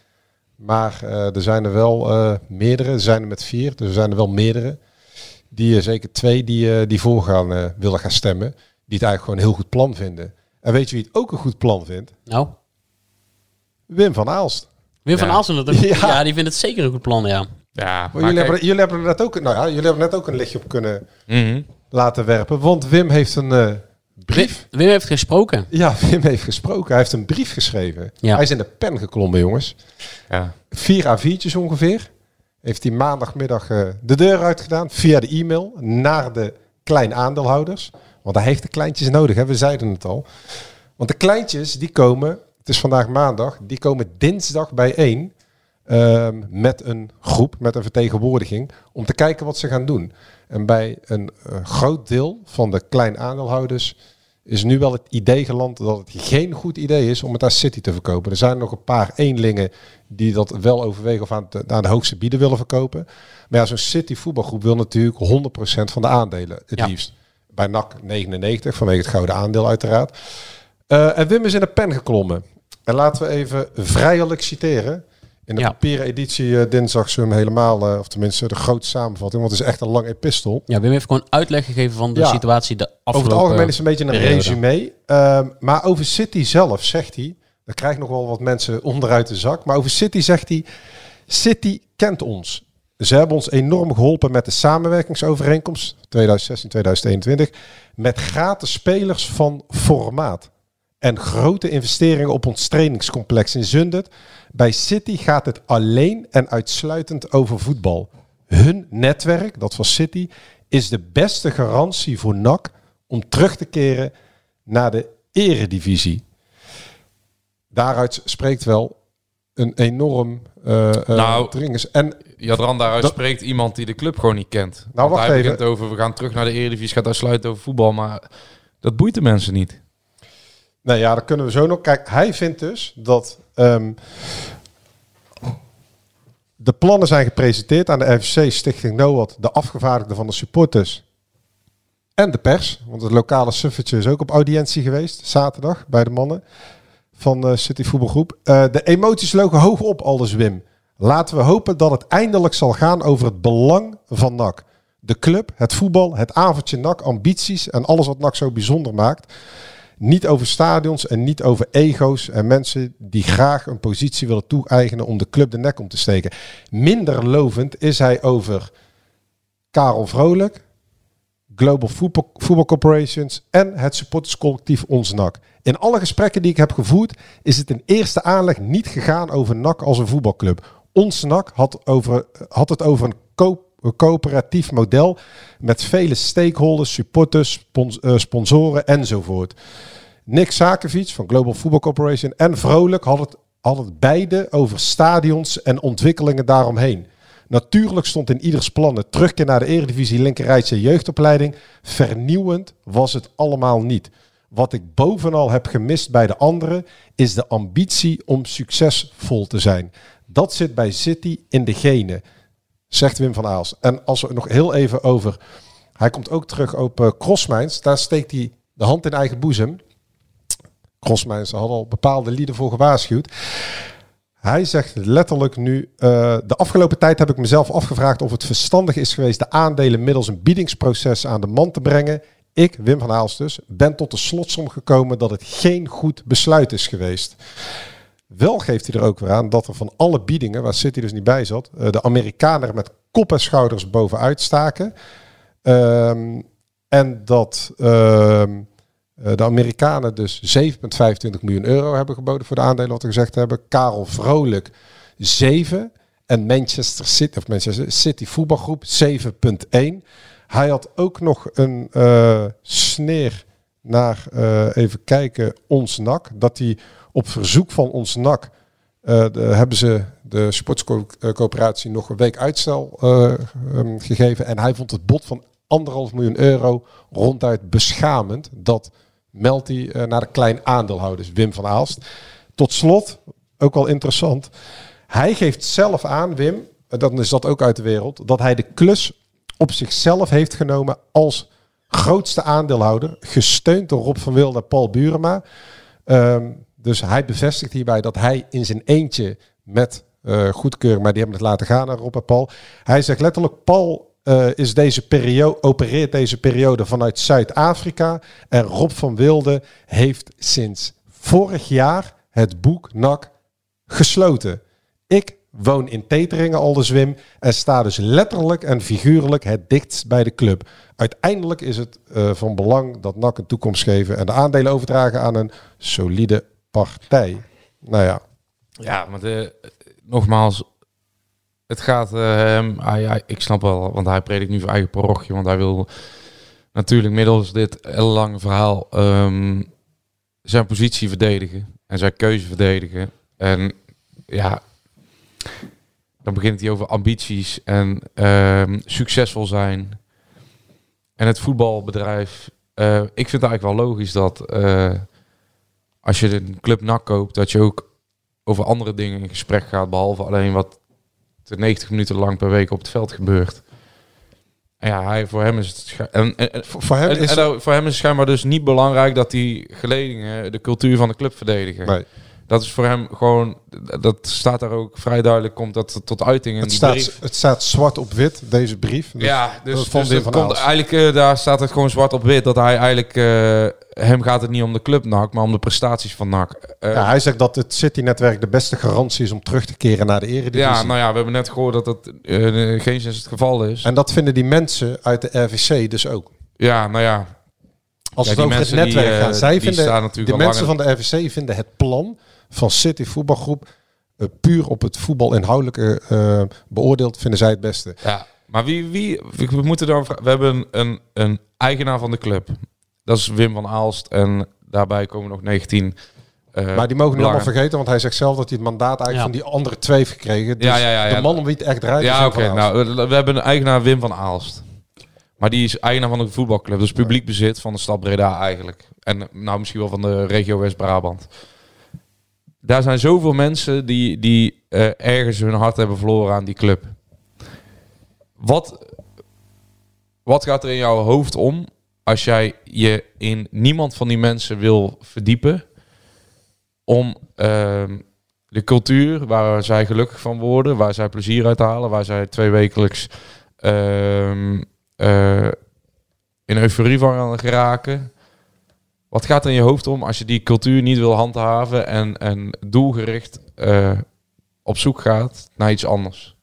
Maar uh, er zijn er wel meerdere. Er zijn er met vier, dus er zijn er wel meerdere. Die zeker twee die, die voor gaan willen gaan stemmen. Die het eigenlijk gewoon een heel goed plan vinden. En weet je wie het ook een goed plan vindt? Nou? Wim van Aalst. Wim van Aalst, *laughs* ja. ja, die vindt het zeker een goed plan, ja. Ja, maar jullie, hebben, jullie hebben net ook, nou ja, jullie hebben net ook een lichtje op kunnen mm -hmm. laten werpen. Want Wim heeft een uh, brief. Wim, Wim, heeft gesproken. Ja, *laughs* Wim heeft gesproken. Hij heeft een brief geschreven. Ja. Hij is in de pen geklommen, jongens. Ja. Vier A4'tjes ongeveer. Heeft hij maandagmiddag uh, de deur uitgedaan via de e-mail naar de klein aandeelhouders. Want hij heeft de kleintjes nodig, hè? we zeiden het al. Want de kleintjes die komen, het is vandaag maandag, die komen dinsdag bijeen um, met een groep, met een vertegenwoordiging, om te kijken wat ze gaan doen. En bij een uh, groot deel van de klein aandeelhouders is nu wel het idee geland dat het geen goed idee is om het aan City te verkopen. Er zijn nog een paar eenlingen die dat wel overwegen of aan, de, aan de hoogste bieden willen verkopen. Maar ja, zo'n City voetbalgroep wil natuurlijk 100% van de aandelen, het ja. liefst. Bij NAC 99, vanwege het gouden aandeel uiteraard. Uh, en Wim is in de pen geklommen. En laten we even vrijelijk citeren. In de ja. papieren editie uh, dinsdag ze hem helemaal, uh, of tenminste de grote samenvatting, want het is echt een lang epistel. Ja, Wim heeft gewoon uitleg gegeven van de ja. situatie de afgelopen Over het algemeen is het een beetje een periode. resume. Uh, maar over City zelf zegt hij, dan krijg ik nog wel wat mensen onderuit de zak, maar over City zegt hij, City kent ons. Ze hebben ons enorm geholpen met de samenwerkingsovereenkomst 2016-2021 met gratis spelers van formaat en grote investeringen op ons trainingscomplex in Zundert. Bij City gaat het alleen en uitsluitend over voetbal. Hun netwerk, dat van City, is de beste garantie voor NAC om terug te keren naar de eredivisie. Daaruit spreekt wel een enorm uh, nou, dringers. En Jadran, daaruit spreekt iemand die de club gewoon niet kent. Nou, wacht hij even. over, we gaan terug naar de Eredivisie, gaat uitsluiten over voetbal, maar dat boeit de mensen niet. Nou ja, dan kunnen we zo nog. Kijk, hij vindt dus dat um, de plannen zijn gepresenteerd aan de FC Stichting NOAD, de afgevaardigden van de supporters en de pers. Want het lokale suffertje is ook op audiëntie geweest, zaterdag, bij de mannen van de City Voetbalgroep. Uh, de emoties logen hoog op, aldus Wim. Laten we hopen dat het eindelijk zal gaan over het belang van NAC. De club, het voetbal, het avondje NAC, ambities en alles wat NAC zo bijzonder maakt. Niet over stadions en niet over ego's en mensen die graag een positie willen toe-eigenen om de club de nek om te steken. Minder lovend is hij over Karel Vrolijk, Global Football, Corporations en het supporterscollectief Ons NAC. In alle gesprekken die ik heb gevoerd is het in eerste aanleg niet gegaan over NAC als een voetbalclub. Ons NAC had, over, had het over een koop coöperatief model met vele stakeholders, supporters, uh, sponsoren enzovoort. Nick Sakovic van Global Football Corporation en Vrolijk hadden het, hadden het beide over stadions en ontwikkelingen daaromheen. Natuurlijk stond in ieders plannen terugkeer naar de Eredivisie linkerrijtse jeugdopleiding. Vernieuwend was het allemaal niet. Wat ik bovenal heb gemist bij de anderen is de ambitie om succesvol te zijn. Dat zit bij City in de genen zegt Wim van Aals. En als we nog heel even over... Hij komt ook terug op uh. Daar steekt hij de hand in eigen boezem. Crossmijns had al bepaalde lieden voor gewaarschuwd. Hij zegt letterlijk nu, uh, de afgelopen tijd heb ik mezelf afgevraagd of het verstandig is geweest de aandelen middels een biedingsproces aan de man te brengen. Ik, Wim van Aals dus, ben tot de slotsom gekomen dat het geen goed besluit is geweest. Wel geeft hij er ook weer aan dat er van alle biedingen, waar City dus niet bij zat, eh, de Amerikanen er met kop en schouders bovenuit staken. Um, en dat ehm, eh, de Amerikanen dus 7,25 miljoen euro hebben geboden voor de aandelen, wat we gezegd hebben. Karel Vrolijk 7 en Manchester City, of Manchester City voetbalgroep 7,1. Hij had ook nog een uh, sneer naar, even kijken, ons NAC, dat hij op verzoek van ons NAC uh, de, hebben ze de sportscoöperatie nog een week uitstel uh, um, gegeven. En hij vond het bod van anderhalf miljoen euro ronduit beschamend. Dat meldt hij uh, naar de klein aandeelhouders, Wim van Aalst. Tot slot, ook wel interessant. Hij geeft zelf aan, Wim, en dan is dat ook uit de wereld, dat hij de klus op zichzelf heeft genomen als grootste aandeelhouder, gesteund door Rob van Wilde en Paul Burema. Ehm, dus hij bevestigt hierbij dat hij in zijn eentje met uh, goedkeuring, maar die hebben het laten gaan naar Rob en Paul. Hij zegt letterlijk, Paul uh, is deze periode, opereert deze periode vanuit Zuid-Afrika. En Rob van Wilde heeft sinds vorig jaar het boek NAC gesloten. Ik woon in Teteringen, al de zwim, en sta dus letterlijk en figuurlijk het dichtst bij de club. Uiteindelijk is het uh, van belang dat NAC een toekomst geven en de aandelen overdragen aan een solide partij. Nou ja. Ja, maar de, nogmaals, het gaat uh, ik snap wel, want hij predikt nu voor eigen parochie, want hij wil natuurlijk middels dit lange verhaal um, zijn positie verdedigen en zijn keuze verdedigen. En ja, dan begint hij over ambities en um, succesvol zijn. En het voetbalbedrijf. Uh, ik vind het eigenlijk wel logisch dat uh, als je een club nak koopt, dat je ook over andere dingen in gesprek gaat, behalve alleen wat er 90 minuten lang per week op het veld gebeurt. En ja, hij, voor hem is het en, en, voor, hem is en, voor hem is het schijnbaar dus niet belangrijk dat die geledingen de cultuur van de club verdedigen. Nee dat is voor hem gewoon, dat staat daar ook vrij duidelijk, komt dat tot uiting in het die staat, brief. Het staat zwart op wit, deze brief. Dus ja, dus, dus het komt, eigenlijk uh, daar staat het gewoon zwart op wit, dat hij eigenlijk, uh, hem gaat het niet om de club NAC, maar om de prestaties van NAC. Uh, ja, hij zegt dat het City-netwerk de beste garantie is om terug te keren naar de eredivisie. Ja, nou ja, we hebben net gehoord dat dat geen zin het geval is. En dat vinden die mensen uit de RVC dus ook. Ja, nou ja. Als ja, het over het netwerk die, gaat, zij vinden, de mensen van de RVC vinden het plan van City voetbalgroep uh, puur op het voetbal inhoudelijke uh, beoordeeld, vinden zij het beste. Ja, maar wie, wie we moeten dan, we hebben een, een eigenaar van de club. Dat is Wim van Aalst en daarbij komen nog 19 uh, maar die mogen niet allemaal vergeten, want hij zegt zelf dat hij het mandaat eigenlijk ja. van die andere twee heeft gekregen. Dus ja, ja, ja, de man om wie het echt draait. Ja, oké. Okay, nou, we hebben een eigenaar Wim van Aalst. Maar die is eigenaar van de voetbalclub. Dus publiek bezit van de stad Breda eigenlijk. En nou misschien wel van de regio West-Brabant daar zijn zoveel mensen die, die uh, ergens hun hart hebben verloren aan die club. Wat, wat gaat er in jouw hoofd om als jij je in niemand van die mensen wil verdiepen om uh, de cultuur waar zij gelukkig van worden, waar zij plezier uit halen, waar zij twee wekelijks uh, in euforie van geraken, wat gaat er in je hoofd om als je die cultuur niet wil handhaven en, en doelgericht uh, op zoek gaat naar iets anders?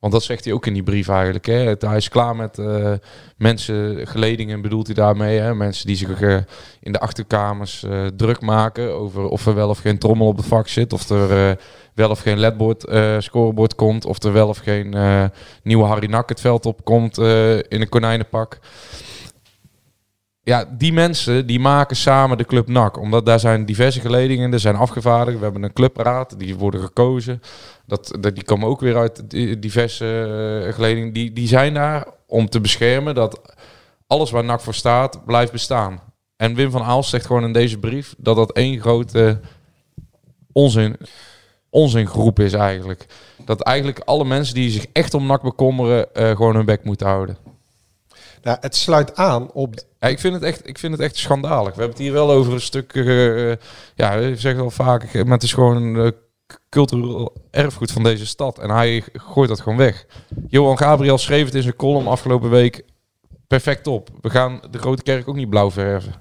Want dat zegt hij ook in die brief eigenlijk. Hè? Hij is klaar met uh, mensen, geledingen bedoelt hij daarmee. Hè? Mensen die zich uh, in de achterkamers druk maken over of er wel of geen trommel op het vak zit. Of er wel of geen ledbord, scorebord komt. Of er wel of geen nieuwe Harry Nak het veld op komt in een konijnenpak ja, die mensen die maken samen de club NAC. Omdat daar zijn diverse geledingen, er zijn afgevaardigd. We hebben een clubraad, die worden gekozen. Dat, dat, die komen ook weer uit diverse uh, geledingen. Die, die zijn daar om te beschermen dat alles waar NAC voor staat, blijft bestaan. En Wim van Aals zegt gewoon in deze brief dat dat één grote onzin, onzingroep is eigenlijk. Dat eigenlijk alle mensen die zich echt om NAC bekommeren, uh, gewoon hun bek moeten houden. Nou, het sluit aan op. Ik, vind het echt, ik vind het echt schandalig. We hebben het hier wel over een stuk. Uh, ja, ik zeg wel vaak, maar het is gewoon uh, cultureel erfgoed van deze stad. En hij gooit dat gewoon weg. Johan Gabriel schreef het in zijn column afgelopen week perfect op. We gaan de grote kerk ook niet blauw verven.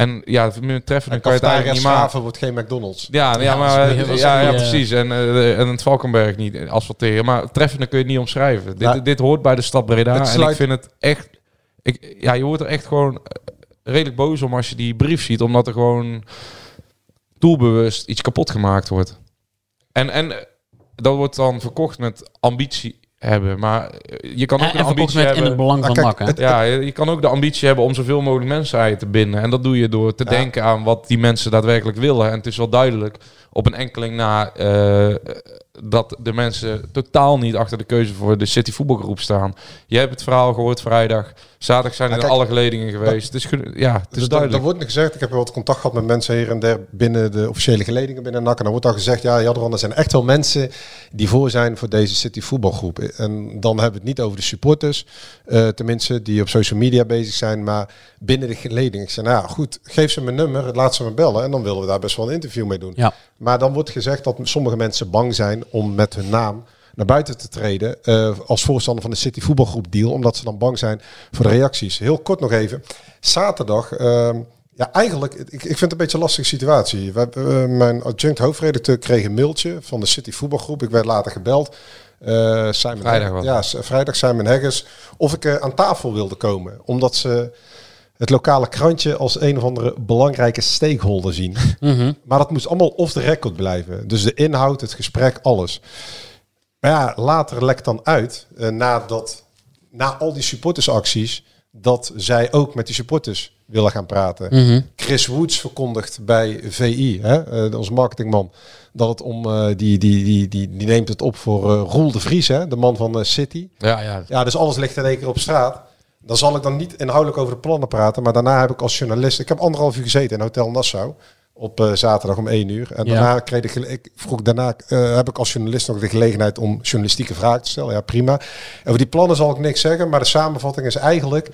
En ja, meer treffen dan kan je het eigenlijk niet maken. wordt geen McDonald's. Ja, ja, ja maar, ja, ja, precies. En, uh, en het Valkenberg niet asfalteren. Maar treffende kun je het niet omschrijven. Nou, dit, dit hoort bij de stad Breda. En ik vind het echt... Ik, ja, je wordt er echt gewoon redelijk boos om als je die brief ziet. Omdat er gewoon doelbewust iets kapot gemaakt wordt. En, en dat wordt dan verkocht met ambitie, hebben. Maar eh, je kan ook En, de ambitie met in hebben... het belang van Ah, kijk, hè? het- Ja, je je kan ook de ambitie hebben om zoveel mogelijk mensen aan je te binden. En dat doe je door te Ja. denken aan wat die mensen daadwerkelijk willen. En het is wel duidelijk op een enkeling na eh, dat de mensen totaal niet achter de keuze voor de City voetbalgroep staan. Je hebt het verhaal gehoord vrijdag. Zaterdag zijn Ja, er kijk, alle geledingen geweest. Het is, ja, het is Dus er duidelijk. wordt nu gezegd, ik heb wel wat contact gehad met mensen hier en daar binnen de officiële geledingen binnen NAC. En dan wordt dan gezegd, ja Jadran, er zijn echt wel mensen die voor zijn voor deze City voetbalgroep. En dan hebben we het niet over de supporters, eh, tenminste, die op social media bezig zijn, maar binnen de geledingen. Ik zei, nou ja, goed, geef ze mijn nummer, laat ze me bellen en dan willen we daar best wel een interview mee doen. Ja. Maar dan wordt gezegd dat sommige mensen bang zijn om met hun naam naar buiten te treden eh, als voorstander van de City voetbalgroep deal, omdat ze dan bang zijn voor de reacties. Heel kort nog even. Zaterdag, ehm, ja eigenlijk, ik, ik vind het een beetje een lastige situatie. We, eh, mijn adjunct hoofdredacteur kreeg een mailtje van de City voetbalgroep. Ik werd later gebeld. Eh Simon Vrijdag ja, vrijdag Simon Heggers. Of ik aan tafel wilde komen. Omdat ze het lokale krantje als een of andere belangrijke stakeholder zien. Mhm. Maar dat moest allemaal off the record blijven. Dus de inhoud, het gesprek, alles. Maar ja, later lekt dan uit, eh, nadat, na al die supportersacties, dat zij ook met die supporters willen gaan praten. Mhm. Chris Woods verkondigt bij VI, hè, eh, onze marketingman, dat het om, eh, die, die, die, die, die neemt het op voor eh Roel de Vries, hè, de man van eh, City. Ja, ja. Ja, dus alles ligt in één keer op straat. Dan zal ik dan niet inhoudelijk over de plannen praten. Maar daarna heb ik als journalist... Ik heb anderhalf uur gezeten in Hotel Nassau. Op eh, zaterdag om één uur. En Ja. daarna, kreeg ik, ik vroeg, daarna eh, heb ik als journalist nog de gelegenheid om journalistieke vragen te stellen. Ja, prima. Over die plannen zal ik niks zeggen. Maar de samenvatting is eigenlijk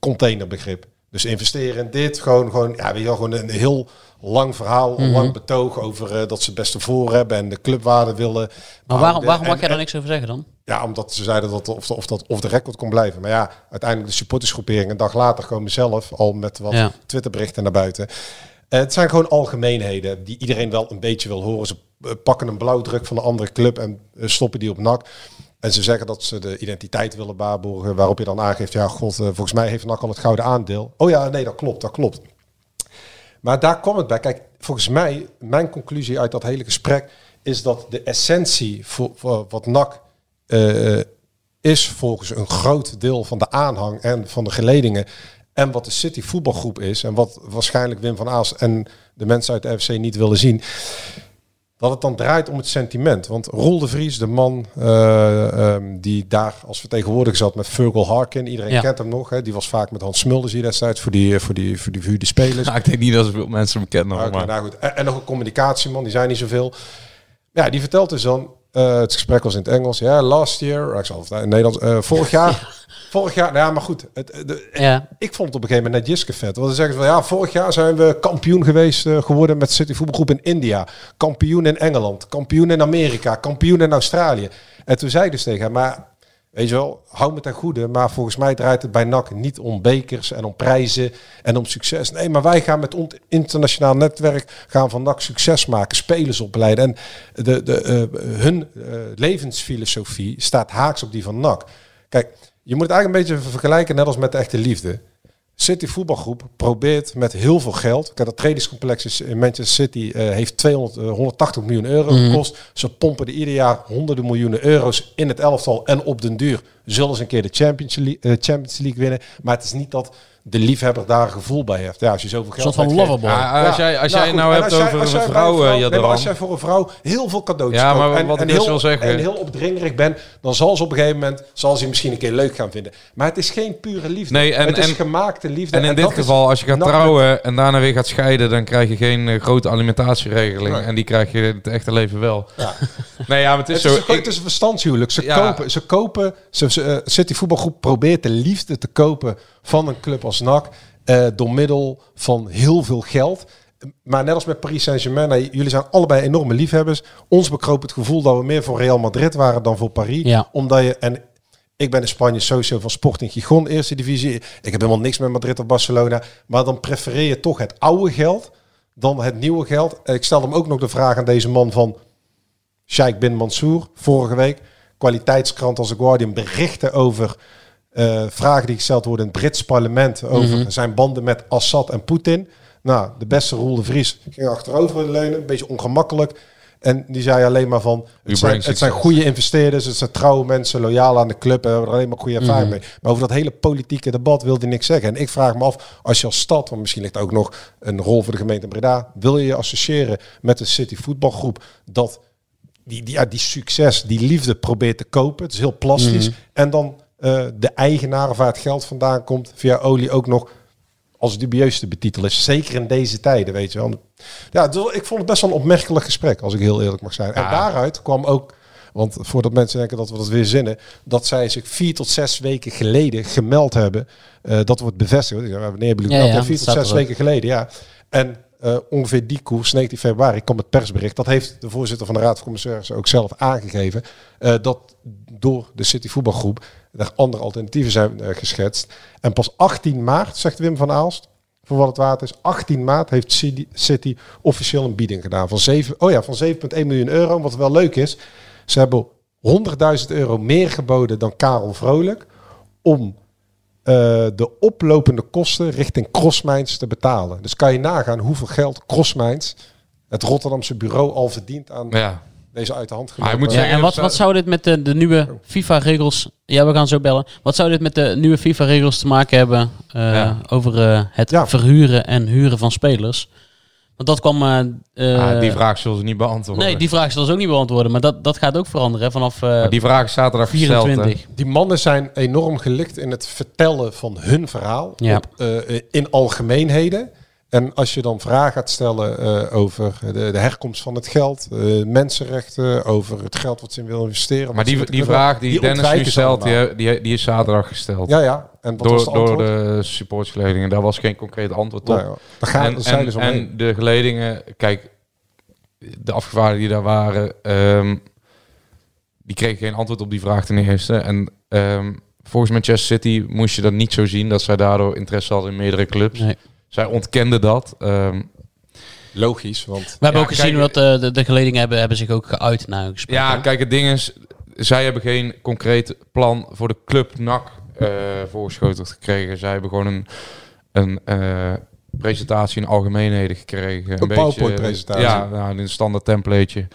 containerbegrip. Dus investeren in dit. Gewoon, gewoon, ja, weet je wel, gewoon een heel lang verhaal. Mhm. lang betoog over eh, dat ze het beste voor hebben. En de clubwaarde willen. Maar waarom, houden. waarom mag En- jij daar niks over zeggen dan? ja, omdat ze zeiden dat of, de, of dat of de record kon blijven. Maar ja, uiteindelijk de supportersgroepering een dag later komen zelf al met wat Ja. Twitterberichten naar buiten. Eh, het zijn gewoon algemeenheden die iedereen wel een beetje wil horen. Ze eh, pakken een blauwdruk van een andere club en stoppen die op NAC. En ze zeggen dat ze de identiteit willen waarborgen. Waarop je dan aangeeft, ja god, volgens mij heeft NAC al het gouden aandeel. Oh ja, nee, dat klopt, dat klopt. Maar daar komt het bij. Kijk, volgens mij, mijn conclusie uit dat hele gesprek is dat de essentie voor, wat NAC eh, is volgens een groot deel van de aanhang en van de geledingen en wat de City voetbalgroep is en wat waarschijnlijk Wim van Aas en de mensen uit de FC niet willen zien, dat het dan draait om het sentiment. Want Roel de Vries, de man eh, ehm, die daar als vertegenwoordiger zat met Virgil Harkin, iedereen Ja. kent hem nog, hè, die was vaak met Hans Smulders hier destijds voor die, voor die, voor die verhuurde spelers. Nou, ik denk niet dat zoveel mensen hem kennen. Oké, maar... nou goed. En, en nog een communicatieman, die zijn niet zoveel. Ja, die vertelt dus dan, eh, het gesprek was in het Engels. Ja, last year, ik zal het in Nederlands, eh, vorig *laughs* jaar. Vorig jaar, nou ja, maar goed. Het, de, Ja. ik vond het op een gegeven moment net Jiske vet. Want dan zeggen ze van, ja, vorig jaar zijn we kampioen geweest eh, geworden met City voetbalgroep in India. Kampioen in Engeland, kampioen in Amerika, kampioen in Australië. En toen zei ik dus tegen hem, maar weet je wel, hou me ten goede. Maar volgens mij draait het bij NAC niet om bekers en om prijzen en om succes. Nee, maar wij gaan met ons internationaal netwerk gaan van NAC succes maken, spelers opleiden. En de, de, eh, hun eh, levensfilosofie staat haaks op die van NAC. Kijk, je moet het eigenlijk een beetje vergelijken net als met de echte liefde. City voetbalgroep probeert met heel veel geld. Kijk, dat trainingscomplex in Manchester City eh, heeft 200, eh, 180 miljoen euro Mhm. gekost. Ze pompen er ieder jaar honderden miljoenen euro's in het elftal. En op den duur zullen ze een keer de Champions League, eh, Champions League winnen. Maar het is niet dat de liefhebber daar een gevoel bij heeft. Ja, als je zoveel geld van loverboy. Ja, als jij, als jij goed, nou en hebt als jij- over als een jij vrouw, eh, nee, maar als jij voor een vrouw heel veel cadeautjes Ja, maar koopt en, wat en ik dus heel, wil zeggen- en heel opdringerig bent, dan zal ze op een gegeven moment zal ze je misschien een keer leuk gaan vinden. Maar het is geen pure liefde. Nee, en- het is en- gemaakte liefde. En in dit geval, als je gaat trouwen en daarna weer gaat scheiden, dan krijg je geen eh, grote alimentatieregeling. Nee. En die krijg je in het echte leven wel. Ja. Nee, ja, maar het is Het zo. is, een, ik- het is een verstandshuwelijk. Ze Ja. kopen, ze kopen, ze, eh, City voetbalgroep probeert de liefde te kopen van een club als NAC eh, door middel van heel veel geld. Maar net als met Paris Saint-Germain, nou, jullie zijn allebei enorme liefhebbers. Ons bekroop het gevoel dat we meer voor Real Madrid waren dan voor Paris. Ja. Omdat je, en ik ben in Spanje sowieso van Sporting Gijon, eerste divisie. Ik heb helemaal niks met Madrid of Barcelona. Maar dan prefereer je toch het oude geld dan het nieuwe geld. Ik stelde hem ook nog de vraag aan deze man van Sheikh bin Mansour vorige week. Kwaliteitskrant als The Guardian berichten over eh, vragen die gesteld worden in het Brits parlement over zijn banden met Assad en Poetin. Nou, de beste Roel de Vries ging achterover leunen, een beetje ongemakkelijk. En die zei alleen maar van, het zijn, het zijn goede investeerders, het zijn trouwe mensen, loyaal aan de club en we hebben er alleen maar goede ervaring Mhm. mee. Maar over dat hele politieke debat wilde hij niks zeggen. En ik vraag me af, als je als stad, want misschien ligt ook nog een rol voor de gemeente Breda, wil je je associëren met de City voetbalgroep dat die, die, ja, die succes, die liefde probeert te kopen. Het is heel plastisch. En dan eh, de eigenaar of waar het geld vandaan komt, via olie ook nog als dubieus te betitelen. is. Zeker in deze tijden, weet je wel. Ja, ik vond het best wel een opmerkelijk gesprek, als ik heel eerlijk mag zijn. En daaruit kwam ook, want voordat mensen denken dat we dat weer zinnen, dat zij zich vier tot zes weken geleden gemeld hebben. eh, dat wordt bevestigd. Wanneer hebben jullie Ja, gemeld? ja, Ja, vier tot zes weken geleden, ja. En eh, ongeveer die koers, 19 februari, kwam het persbericht. Dat heeft de voorzitter van de Raad van Commissarissen ook zelf aangegeven. eh, dat door de City voetbalgroep er andere alternatieven zijn eh, geschetst. En pas 18 maart, zegt Wim van Aalst, voor wat het waard is, 18 maart heeft City, City officieel een bieding gedaan van 7, oh ja, van 7,1 miljoen euro. Wat wel leuk is, ze hebben 100.000 euro meer geboden dan Karel Vrolijk om de oplopende kosten richting Crossmijns te betalen. Dus kan je nagaan hoeveel geld Crossmijns, het Rotterdamse bureau, al verdient aan Ja. deze uit de hand Maar gelopen. moet Ja, en wat, wat zou dit met de, de nieuwe FIFA-regels... Ja, we gaan zo bellen. Wat zou dit met de nieuwe FIFA-regels te maken hebben... eh, Ja. over eh, het Ja. verhuren en huren van spelers? Want dat kwam... eh, eh, Ah, die vraag zullen ze niet beantwoorden. Nee, die vraag zal ze ook niet beantwoorden. Maar dat, dat gaat ook veranderen hè, vanaf eh, Maar die vraag is zaterdag gesteld. hè. 24. Die mannen zijn enorm gelikt in het vertellen van hun verhaal Ja. op, eh, in algemeenheden. En als je dan vragen gaat stellen eh, over de, de herkomst van het geld, eh, mensenrechten, over het geld wat ze in willen investeren. Maar die, die vraag die, Dennis nu stelt, die, die, die is zaterdag gesteld. Ja, ja. En wat was door, de door de supportsgeledingen. Daar was geen concreet antwoord op. Nou ja, daar gaan en, dus omheen. en de geledingen, kijk, de afgevaardigden die daar waren, ehm, die kregen geen antwoord op die vraag ten eerste. En ehm, volgens Manchester City moest je dat niet zo zien dat zij daardoor interesse hadden in meerdere clubs. Nee. Zij ontkenden dat. Ehm, Logisch, want We hebben Ja, ook gezien kijk, wat eh, de, de geledingen hebben, hebben zich ook geuit na hun gesprek. ja, hè? kijk, het ding is, zij hebben geen concreet plan voor de club NAC eh voorgeschoteld gekregen. Zij hebben gewoon een, een eh, presentatie in algemeenheden gekregen. Een PowerPoint-presentatie. Ja, nou, een standaard templateje.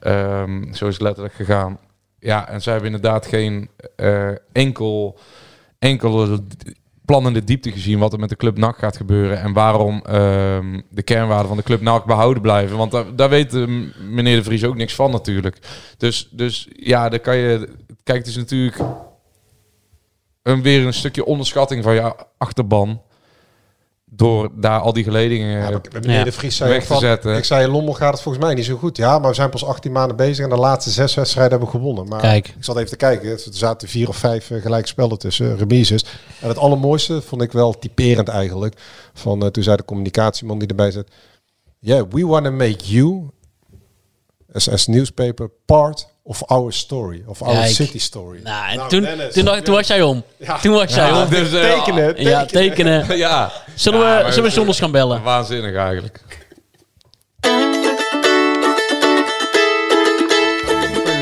Ehm, zo is het letterlijk gegaan. Ja, en zij hebben inderdaad geen eh, enkel, enkele plan in de diepte gezien wat er met de club NAC gaat gebeuren en waarom ehm, de kernwaarden van de club NAC behouden blijven. Want daar, daar weet eh, m- meneer De Vries ook niks van natuurlijk. Dus, dus ja, dan kan je... Kijk, het is natuurlijk een, weer een stukje onderschatting van je achterban door daar al die geledingen... Ja, de Vries zei Weg te van, zetten. ik zei, Lommel gaat het volgens mij niet zo goed. Ja, maar we zijn pas 18 maanden bezig en de laatste zes wedstrijden hebben we gewonnen. Maar Kijk. ik zat even te kijken, er zaten vier of vijf eh, gelijke spellen tussen, eh, remises. En het allermooiste vond ik wel typerend eigenlijk, van eh, toen zei de communicatieman die erbij zat, yeah, we want to make you, as, as newspaper, part of our story, of our Kijk. city story. Nou, en Nou, toen, Dennis. toen, toen was jij om. Ja. Toen was jij Ja, om. dus, eh, tekenen, Ja, tekenen. tekenen. *laughs* ja. Zullen Ja, we, maar zullen we John gaan bellen? Waanzinnig eigenlijk.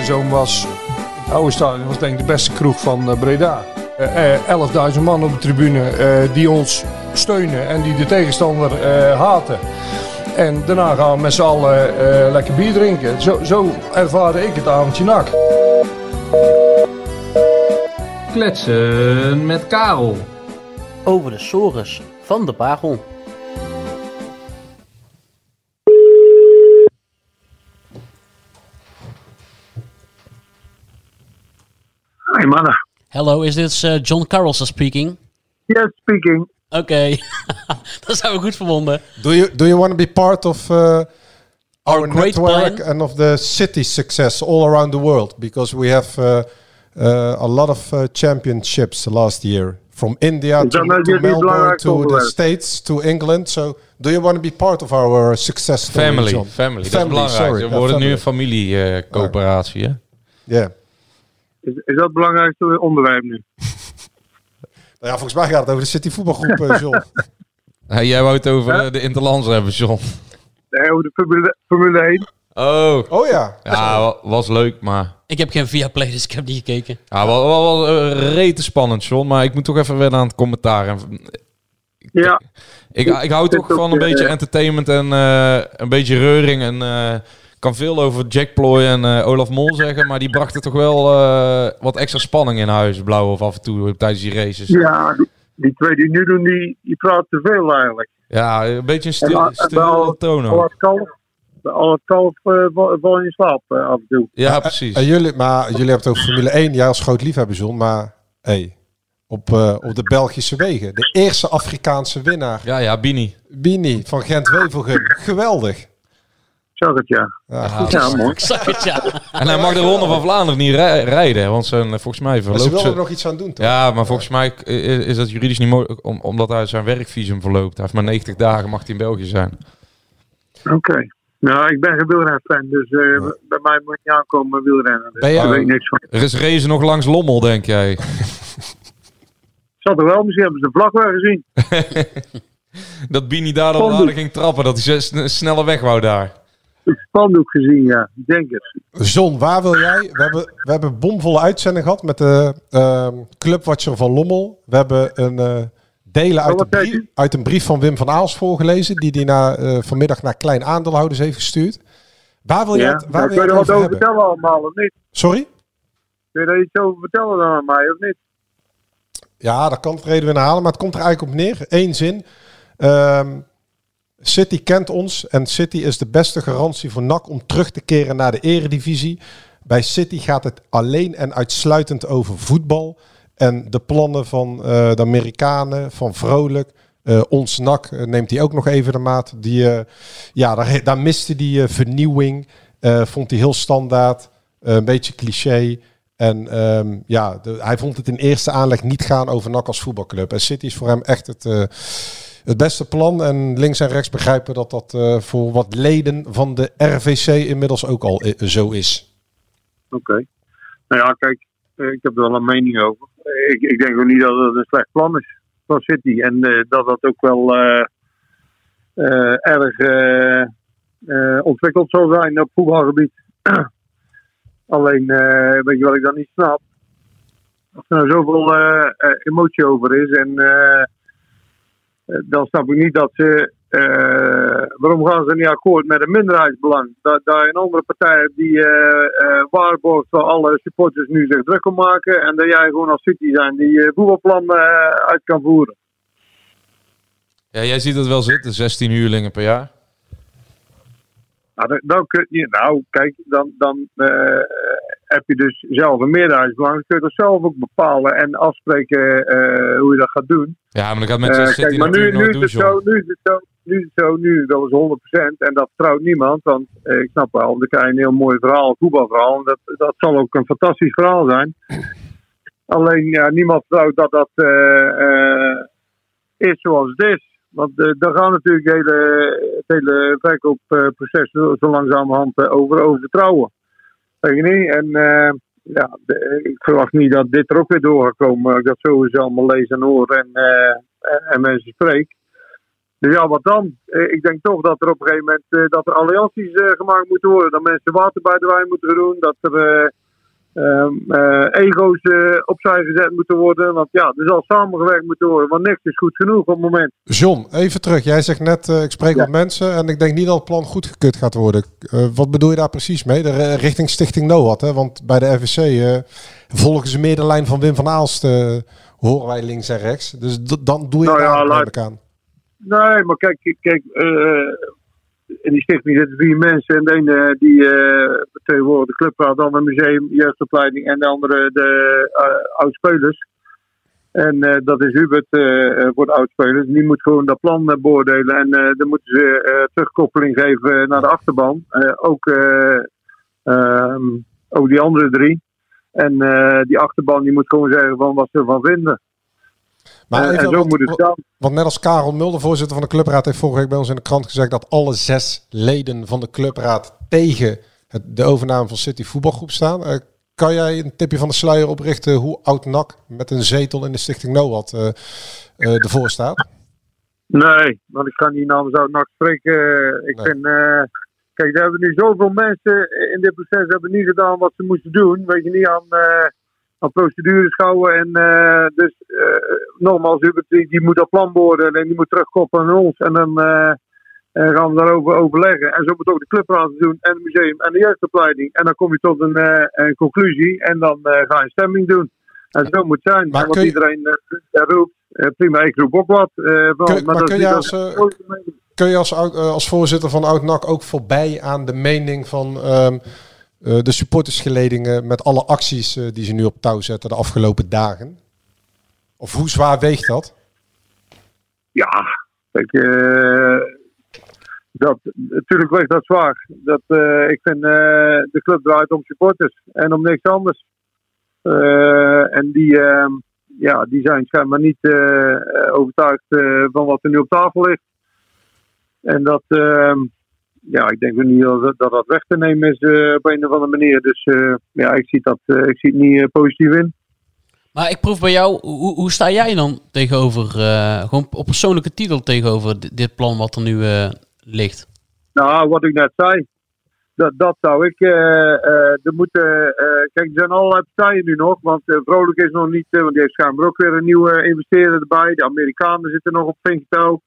Zoon was, het oude stadion was denk ik de beste kroeg van eh, Breda. Eh, eh, 11.000 man op de tribune eh, die ons steunen en die de tegenstander eh, haten. En daarna gaan we met z'n allen eh, lekker bier drinken. Zo, zo ervaarde ik het avondje nak. Kletsen met Karel. Over de sores van de Parel. Hi mannen. Hello, is dit uh, John Carlson speaking? Yes, speaking. Oké, *laughs* dat zijn we goed verbonden. Do you do you want to be part of uh, our, great network plan? and of the city success all around the world? Because we have uh, uh, a lot of uh, championships last year, from India to, Melbourne to the? States to England. So, do you want to be part of our success story, Family, John? family, dat is belangrijk. sorry. We worden nu family. een familiecoöperatie, hè? Ja. Is, is dat het belangrijkste onderwerp nu? *laughs* Nou ja, volgens mij gaat het over de City voetbalgroep, eh, John. *laughs* Hey, jij wou het over Huh? eh, de Interlands hebben, John. Nee, over de Formule, Formule 1. Oh. Oh ja. Ja, wa- was leuk, maar... Ik heb geen Viaplay, dus ik heb niet gekeken. Ja, wel, wel, wel eh, rete spannend, John. Maar ik moet toch even wennen aan het commentaar. En, Ja. ik, ik hou toch van een beetje entertainment en eh, een beetje reuring. En eh, kan veel over Jack Ploy en eh, Olaf Mol zeggen, maar die brachten toch wel eh, wat extra spanning in huis, Blauw of af en toe tijdens die races. Ja, die, die twee die nu doen, die, die praten te veel eigenlijk. Ja, een beetje een En stil, stil al- toon Al ook. het kalf, al het kalf eh, val in slaap af en toe. Ja, precies. En jullie, maar jullie hebben het over Formule 1, jij als groot liefhebber, John. Maar hey, op, eh, op de Belgische wegen. De eerste Afrikaanse winnaar. Ja, ja, Bini. Bini van Gent-Wevelgem. Geweldig. Zag het, ja. Ja, goed. *laughs* Ja, mooi. Ik *laughs* zag het, ja. En hij mag de Ronde van Vlaanderen niet rij- rijden, want zijn, eh, volgens mij ze verloopt wilden ze... er nog iets aan doen, toch? Ja, maar volgens mij is, is dat juridisch niet mogelijk, om, omdat hij zijn werkvisum verloopt. Hij heeft maar 90 dagen, mag hij in België zijn. Oké. Nou, ik ben geen wielrenfan, dus eh, bij mij moet je niet aankomen wielrennen. Dus Ben jij- daar weet ik niks van. Er is race nog langs Lommel, denk jij? *laughs* Zat er wel, misschien hebben ze de vlag wel gezien. Dat Bini daar dan Spandoek. harder ging trappen, dat hij sn- sneller weg wou daar. Het spandoek gezien, ja. Ik denk het. John, waar wil jij? We hebben, we hebben een bomvolle uitzending gehad met de ehm, clubwatcher van Lommel. We hebben een eh, delen uit, Oh, zei brief, uit een brief van Wim van Aals voorgelezen, die hij na, eh, vanmiddag naar klein aandeelhouders heeft gestuurd. Waar wil jij Ja. het, waar Nou, wil je er wat over hebben? vertellen allemaal, of niet? Sorry? Kun je daar iets over vertellen dan aan mij, of niet? Ja, dat kan het reden weer halen, maar het komt er eigenlijk op neer. Eén zin. Ehm, City kent ons en City is de beste garantie voor NAC om terug te keren naar de eredivisie. Bij City gaat het alleen en uitsluitend over voetbal. En de plannen van eh, de Amerikanen, van Vrolijk, eh, ons NAC, eh, neemt hij ook nog even de maat. Die, ja, daar, daar miste die vernieuwing. vond hij heel standaard, een beetje cliché. En ehm, ja, hij vond het in eerste aanleg niet gaan over NAC als voetbalclub. En City is voor hem echt het, het beste plan. En links en rechts begrijpen dat dat eh, voor wat leden van de RVC inmiddels ook al eh, zo is. Oké. Nou ja, kijk, eh, ik heb er wel een mening over. Ik, ik denk ook niet dat het een slecht plan is van City. En dat dat ook wel erg ontwikkeld zal zijn op voetbalgebied. *clears throat* Alleen, weet je wat ik dan niet snap? Als er nou zoveel emotie over is en dan snap ik niet dat ze. eh, waarom gaan ze niet akkoord met een minderheidsbelang? Dat, dat een andere partij hebt die eh, eh, waarborgt waar alle supporters nu zich druk om maken. En dat jij gewoon als City zijn die eh, voetbalplan eh, uit kan voeren. Ja, jij ziet het wel zitten, 16 huurlingen per jaar. Nou, dan, dan kun je, nou kijk, dan, dan eh, heb je dus zelf een meerderheidsbelang. Dan kun je dat zelf ook bepalen en afspreken eh, hoe je dat gaat doen. Ja, maar dat gaat met Eh, 16 kijk, maar nu, is het zo, nu is het zo, nu is het zo, nu eens 100%. En dat vertrouwt niemand, want eh, ik snap wel, dan krijg je een heel mooi verhaal, een voetbalverhaal. En dat, dat zal ook een fantastisch verhaal zijn. Alleen, ja, niemand vertrouwt dat dat is zoals het is. Want daar gaan natuurlijk het hele, het hele verkoopproces zo, langzamerhand over, over vertrouwen. Weet niet? En eh, ja, ik verwacht niet dat dit er ook weer door gaat komen. Ik dat sowieso allemaal lees en hoor en, eh, en, en mensen spreek. Dus ja, wat dan? Eh, Ik denk toch dat er op een gegeven moment dat er allianties gemaakt moeten worden. Dat mensen water bij de wijn moeten doen. Dat er eh, ehm, eh, ego's eh, opzij gezet moeten worden. Want ja, er zal samengewerkt moeten worden. Want niks is goed genoeg op het moment. John, even terug. Jij zegt net, eh, ik spreek met mensen en ik denk niet dat het plan goedgekeurd gaat worden. Wat bedoel je daar precies mee? De, richting Stichting NOAD, hè? Want bij de eh, volgen ze meer de lijn van Wim van Aalst, horen wij links en rechts. Dus dan doe je Nou ja, daar ik aan. Nee, maar kijk, kijk in die stichting zitten vier mensen. En de ene die eh vertegenwoordigt de clubraad, de andere museum, jeugdopleiding en de andere de uh, oudspelers. En eh, dat is Hubert eh, eh, voor de oudspelers. Die moet gewoon dat plan eh, beoordelen. En eh, dan moeten ze eh, terugkoppeling geven naar de achterban. Eh, ook, eh, ehm, ook die andere drie. En eh, die achterban die moet gewoon zeggen van wat ze ervan vinden. Maar even, en zo want- moet het gaan. Want net als Karel Mulder, voorzitter van de clubraad, heeft vorige week bij ons in de krant gezegd dat alle zes leden van de clubraad tegen het, de overname van City Voetbalgroep staan. Eh, kan jij een tipje van de sluier oprichten hoe oud NAC met een zetel in de Stichting NOAD eh eh, ervoor staat? Nee, want ik ga niet namens oud NAC spreken. Ik vind, kijk, er hebben nu zoveel mensen in dit proces hebben niet gedaan wat ze moesten doen. Weet je niet aan, aan procedures houden. En eh, dus eh, nogmaals, Hubert, die, die moet dat plan beoordelen en die moet terugkoppelen aan ons. En dan, eh, gaan we daarover overleggen. En zo moet ook de clubraad doen en het museum en de jeugdopleiding. En dan kom je tot een, een conclusie en dan ga je stemming doen. En zo moet het zijn. Maar En wat je- iedereen roept, prima, ik roep ook wat. van, Kun- maar kun je als, dat- Kun je als, oud- als voorzitter van Oud-NAC ook voorbij aan de mening van ehm, eh, de supportersgeledingen met alle acties eh, die ze nu op touw zetten de afgelopen dagen? Of hoe zwaar weegt dat? Ja, kijk, eh, dat, natuurlijk weegt dat zwaar. Dat, ik vind de club draait om supporters en om niks anders. En die, eh, ja, die zijn schijnbaar niet overtuigd van wat er nu op tafel ligt. En dat, eh, ja, ik denk niet dat dat, dat weg te nemen is eh, op een of andere manier. Dus eh, ja, ik zie, dat, eh, ik zie het niet positief in. Maar ik proef bij jou, hoe, hoe sta jij dan tegenover, gewoon op persoonlijke titel tegenover di- dit plan wat er nu ligt? Nou, wat ik net zei. Dat, dat zou ik. er moeten, kijk, er zijn allerlei partijen nu nog. Want Vrolijk is nog niet. want die heeft schijnbaar ook weer een nieuwe investeerder erbij. De Amerikanen zitten nog op vinktoe.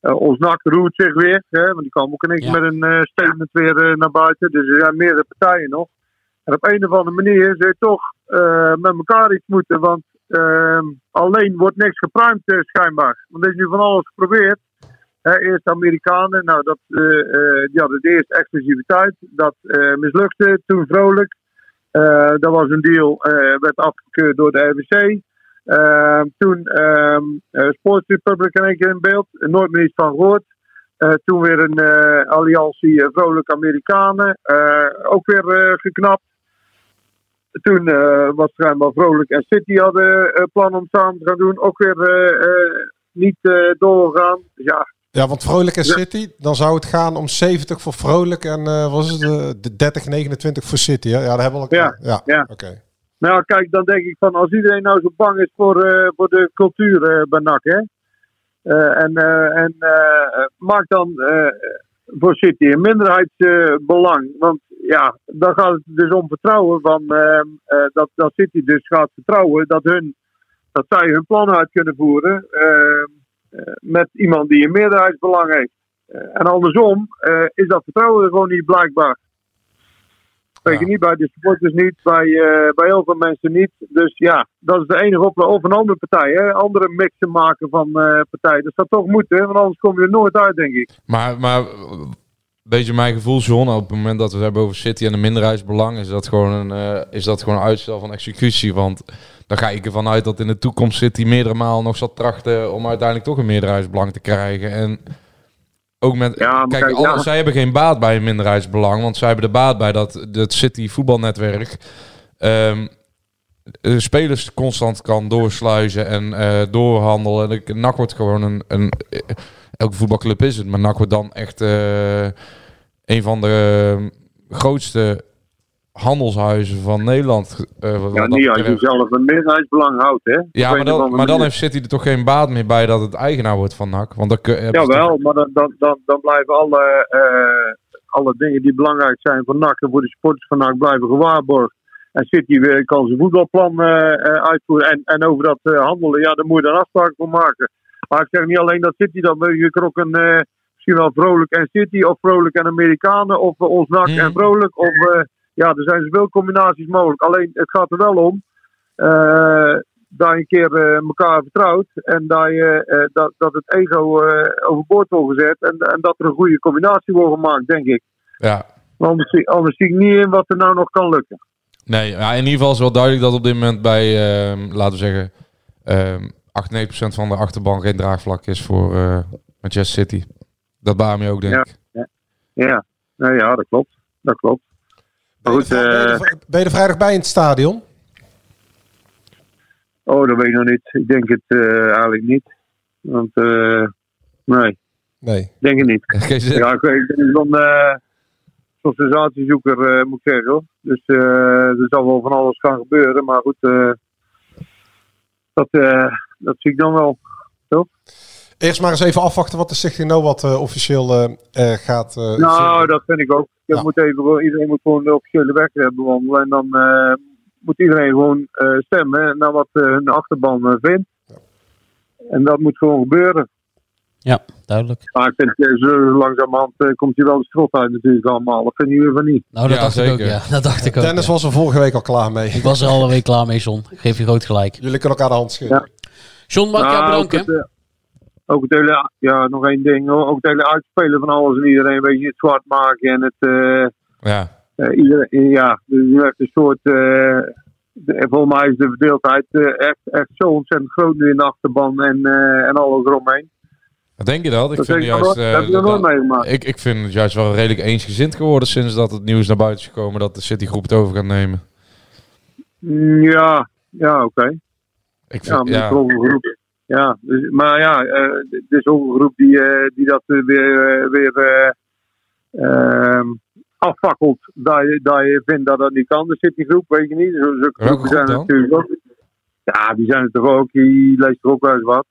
Eh, ons NAC roert zich weer. Hè, want die kwam ook ineens Ja. met een eh, statement weer eh, naar buiten. Dus er zijn meerdere partijen nog. En op een of andere manier je toch met elkaar iets moeten. Want ehm, alleen wordt niks gepruimd schijnbaar. Want er is nu van alles geprobeerd. Eerst de Amerikanen, nou, dat, die hadden de eerste exclusiviteit. Dat eh, mislukte. Toen vrolijk. Dat was een deal, werd afgekeurd door de RWC. Eh, toen ehm eh, Sports Republic in één keer in beeld. Nooit meer iets van gehoord. Eh, toen weer een eh, alliantie eh, Vrolijk Amerikanen. ook weer geknapt. Toen was schijnbaar Vrolijk en City hadden plan om samen te gaan doen. Ook weer niet doorgegaan. Dus ja, Ja, want Vrolijk en. City, dan zou het gaan om 70 voor Vrolijk en was het de 30, 29 voor City. Hè? Ja, dat hebben we al. Ja, ja. ja. Oké. Nou, kijk, dan denk ik van als iedereen nou zo bang is voor, eh, voor de cultuur eh, bij NAC, hè. Eh, en en maak dan voor City een minderheidsbelang. want ja, dan gaat het dus om vertrouwen van dat, dat City dus gaat vertrouwen dat, hun, dat zij hun plannen uit kunnen voeren met iemand die een meerderheidsbelang heeft. En andersom is dat vertrouwen er gewoon niet blijkbaar. Niet bij de supporters niet, bij, eh, bij heel veel mensen niet. Dus ja, dat is de enige oplossing. Of een andere partij, hè? andere mixen maken van eh, partijen. Dat zou toch moeten, want anders kom je er nooit uit, denk ik. Maar, maar beetje mijn gevoel, John, op het moment dat we het hebben over City en de minderheidsbelang, is dat gewoon een, eh, is dat gewoon een uitstel van executie. Want dan ga ik ervan uit dat in de toekomst City meerdere malen nog zal trachten om uiteindelijk toch een meerderheidsbelang te krijgen. En ook met, Ja, kijk, kijk, alle- ja. zij hebben geen baat bij een minderheidsbelang, want zij hebben de baat bij dat het City voetbalnetwerk ehm, de spelers constant kan doorsluizen en eh, doorhandelen. En ik- NAC wordt gewoon een, een eh, elke voetbalclub is het, maar NAC wordt dan echt eh, een van de eh, grootste handelshuizen van Nederland. eh, Ja, dat niet als je zelf een meerderheidsbelang houdt, hè? Ja, maar dan, maar heeft City er toch geen baat meer bij dat het eigenaar wordt van NAC. Want dan Jawel, toch- maar dan, dan, dan, dan blijven alle, eh, alle dingen die belangrijk zijn voor NAC en voor de supporters van NAC blijven gewaarborgd. En City weer kan zijn voetbalplan eh, uitvoeren. En, en over dat handelen, ja, daar moet je dan afspraken voor maken. Maar ik zeg niet alleen dat City, dan wil je eh, misschien wel vrolijk en City, of vrolijk en Amerikanen, of ons NAC en vrolijk. Of, ja, er zijn zoveel combinaties mogelijk. Alleen, het gaat er wel om eh, dat je een keer eh, elkaar vertrouwt en dat, je, eh, dat, dat het ego overboord wordt gezet en, en dat er een goede combinatie wordt gemaakt, denk ik. Ja. Anders, zie- anders zie ik niet in wat er nou nog kan lukken. Nee, ja, in ieder geval is wel duidelijk dat op dit moment bij, ehm, laten we zeggen, ehm 98% van de achterban geen draagvlak is voor Manchester City. Dat baart me ook, denk Ja, ik. ja. Ja. Nou ja, dat klopt. Dat klopt. Maar goed, Ben je, eh, er, ben je er vrijdag bij in het stadion? oh, dat weet ik nog niet. Ik denk het eh, eigenlijk niet. Want, eh, nee, Nee. ik denk het niet. Ja, ik, ben eh, zo'n sensatiezoeker, eh, moet ik zeggen. Hoor. Dus eh, er zal wel van alles gaan gebeuren. Maar goed, eh, dat, eh, dat zie ik dan wel. Eerst maar eens even afwachten wat de Stichting No wat eh, officieel eh, eh, gaat eh, Nou, dat vind ik ook. Dat Ja. moet even, iedereen moet gewoon de officiële weg bewandelen. En dan eh, moet iedereen gewoon eh, stemmen naar wat hun achterban vindt. En dat moet gewoon gebeuren. Ja, duidelijk. Maar ik vind, zo langzamerhand komt hij wel de strot uit natuurlijk allemaal. Dat vind je van niet. Nou, dat Ja, dacht ik ook, ja. Dat dacht ik ook. Dennis ja. was er vorige week al klaar mee. Ik was er al een week klaar mee, John. Ik geef je groot gelijk. Jullie kunnen elkaar de hand schudden. John, mag ik jou Nou, bedanken? Het, ook het hele, ja, nog één ding. hoor. Ook het hele uitspelen van alles en iedereen. Weet je, het zwart maken en het... eh, Ja, eh, iedereen, ja, dus je hebt een soort... de- volgens mij is de verdeeldheid echt, echt zo ontzettend groot nu in de achterban en, en alles eromheen. denk je dat? Ik Dat, vind juist, dat ik dat- ik, ik vind het juist wel redelijk eensgezind geworden sinds dat het nieuws naar buiten is gekomen dat de Citygroep het over gaat nemen. Mm, Ja, ja oké. Ik Ja, vind, maar ja, groep. Ja, dus, maar ja, eh, het is ook een groep die, eh, die dat eh, weer, weer eh, ehm, afvakkelt. Dat je, dat je vindt dat dat niet kan, de Citygroep, weet je niet. Zo, groepen zijn groep er natuurlijk ook. Ja, die zijn er toch ook, die leest er ook wel eens wat.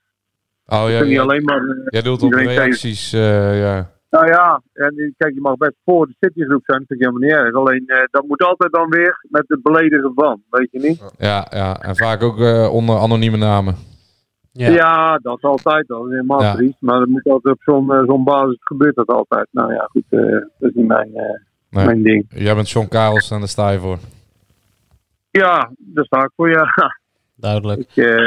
Oh ja, niet alleen maar... Jij doelt op reacties, ja. Nou ja, en kijk, je mag best voor de Citygroep zijn, dat vind ik helemaal niet erg. Alleen, dat moet altijd dan weer met het beledigen van, weet je niet? Ja, ja, en vaak ook onder anonieme namen. Ja, dat is altijd. Dat is helemaal Ja. Maar dat moet altijd op zo'n eh, zo'n basis gebeurt dat altijd. Nou ja, goed, eh, dat is niet mijn, eh, Nee. mijn ding. Jij bent John Karels en daar sta je voor. Ja, daar sta ik voor, ja. Duidelijk. Ik, eh,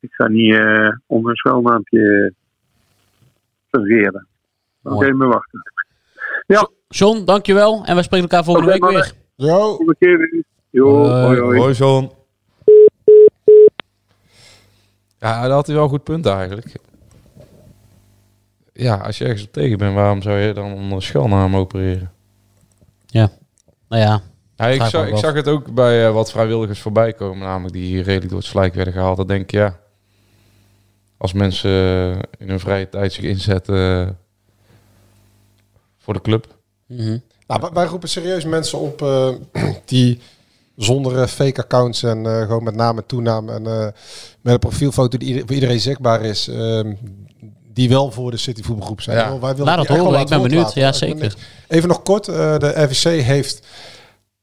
ik ga niet eh, onder een schuilnaampje vergeren. Oké, Mooi. maar wachten. John, dankjewel. En wij spreken elkaar volgende week mannen. weer. Yo. Volgende keer weer. Jo, Hoi. hoi, hoi. Hoi John. Ja, daar had hij wel een goed punt eigenlijk. Ja, als je ergens op tegen bent, waarom zou je dan onder een schuilnaam opereren? Nou ja, Ja, ik, zag, ik zag het ook bij eh, wat vrijwilligers voorbij komen, namelijk die hier redelijk door het slijk werden gehaald. Dan denk ik, ja, als mensen eh, in hun vrije tijd zich inzetten eh, voor de club. mhm. Nou, wij- wij roepen serieus mensen op eh, *clears throat* die zonder eh, fake accounts en eh, gewoon met naam en toenaam en eh, met een profielfoto die voor iedereen zichtbaar is, ehm, die wel voor de City voetbalgroep zijn. Ja. Wij willen Laat wel horen, ik ben benieuwd. Ja, zeker. Even nog kort, eh, de RVC heeft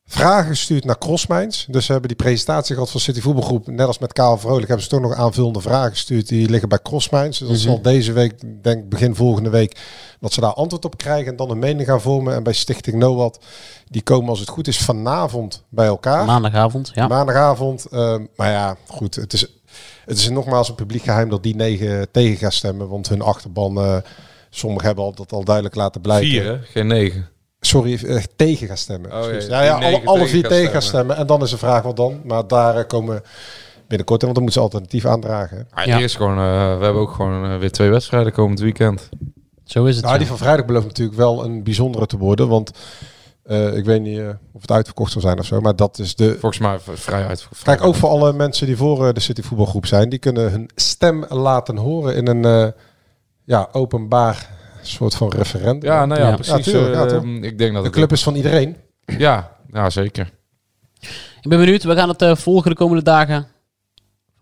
vragen gestuurd naar Crossminds. Dus ze hebben die presentatie gehad van City Voetbalgroep. Net als met Kaal Vrolijk hebben ze toch nog aanvullende vragen gestuurd. Die liggen bij Crossminds. Dus dat Mhm. zal deze week, denk ik begin volgende week, dat ze daar antwoord op krijgen. En dan een mening gaan vormen. En bij Stichting NOWAT, die komen als het goed is vanavond bij elkaar. maandagavond. Ja. Maandagavond. eh, maar ja, goed. Het is, het is nogmaals een publiek geheim dat die negen tegen gaan stemmen. Want hun achterban, eh sommigen hebben al dat al duidelijk laten blijken. Vier, hè? Geen negen. Sorry, eh, tegen gaan stemmen. Oh, ja, ja, alle, tegen vier gaan tegen gaan stemmen. stemmen. En dan is de vraag wat dan. Maar daar eh, komen binnenkort in, want dan moeten ze alternatief aandragen. Ah, Ja. Eerst gewoon, eh, we hebben ook gewoon eh, weer twee wedstrijden komend weekend. Zo is het. Nou, ja. die van vrijdag belooft natuurlijk wel een bijzondere te worden. Want eh, ik weet niet eh, of het uitverkocht zal zijn of zo. Maar dat is de... Volgens mij vrij uit. Kijk, ook voor alle mensen die voor de City voetbalgroep zijn. Die kunnen hun stem laten horen in een eh, ja, openbaar soort van referendum. Ja, nou ja, Ja. precies. Ja, tuurlijk, ja, eh, ik denk dat De club is van iedereen. Ja, ja, zeker. Ik ben benieuwd. We gaan het eh, volgen de komende dagen.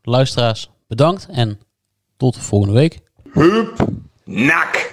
Luisteraars, bedankt. En tot volgende week. Nak.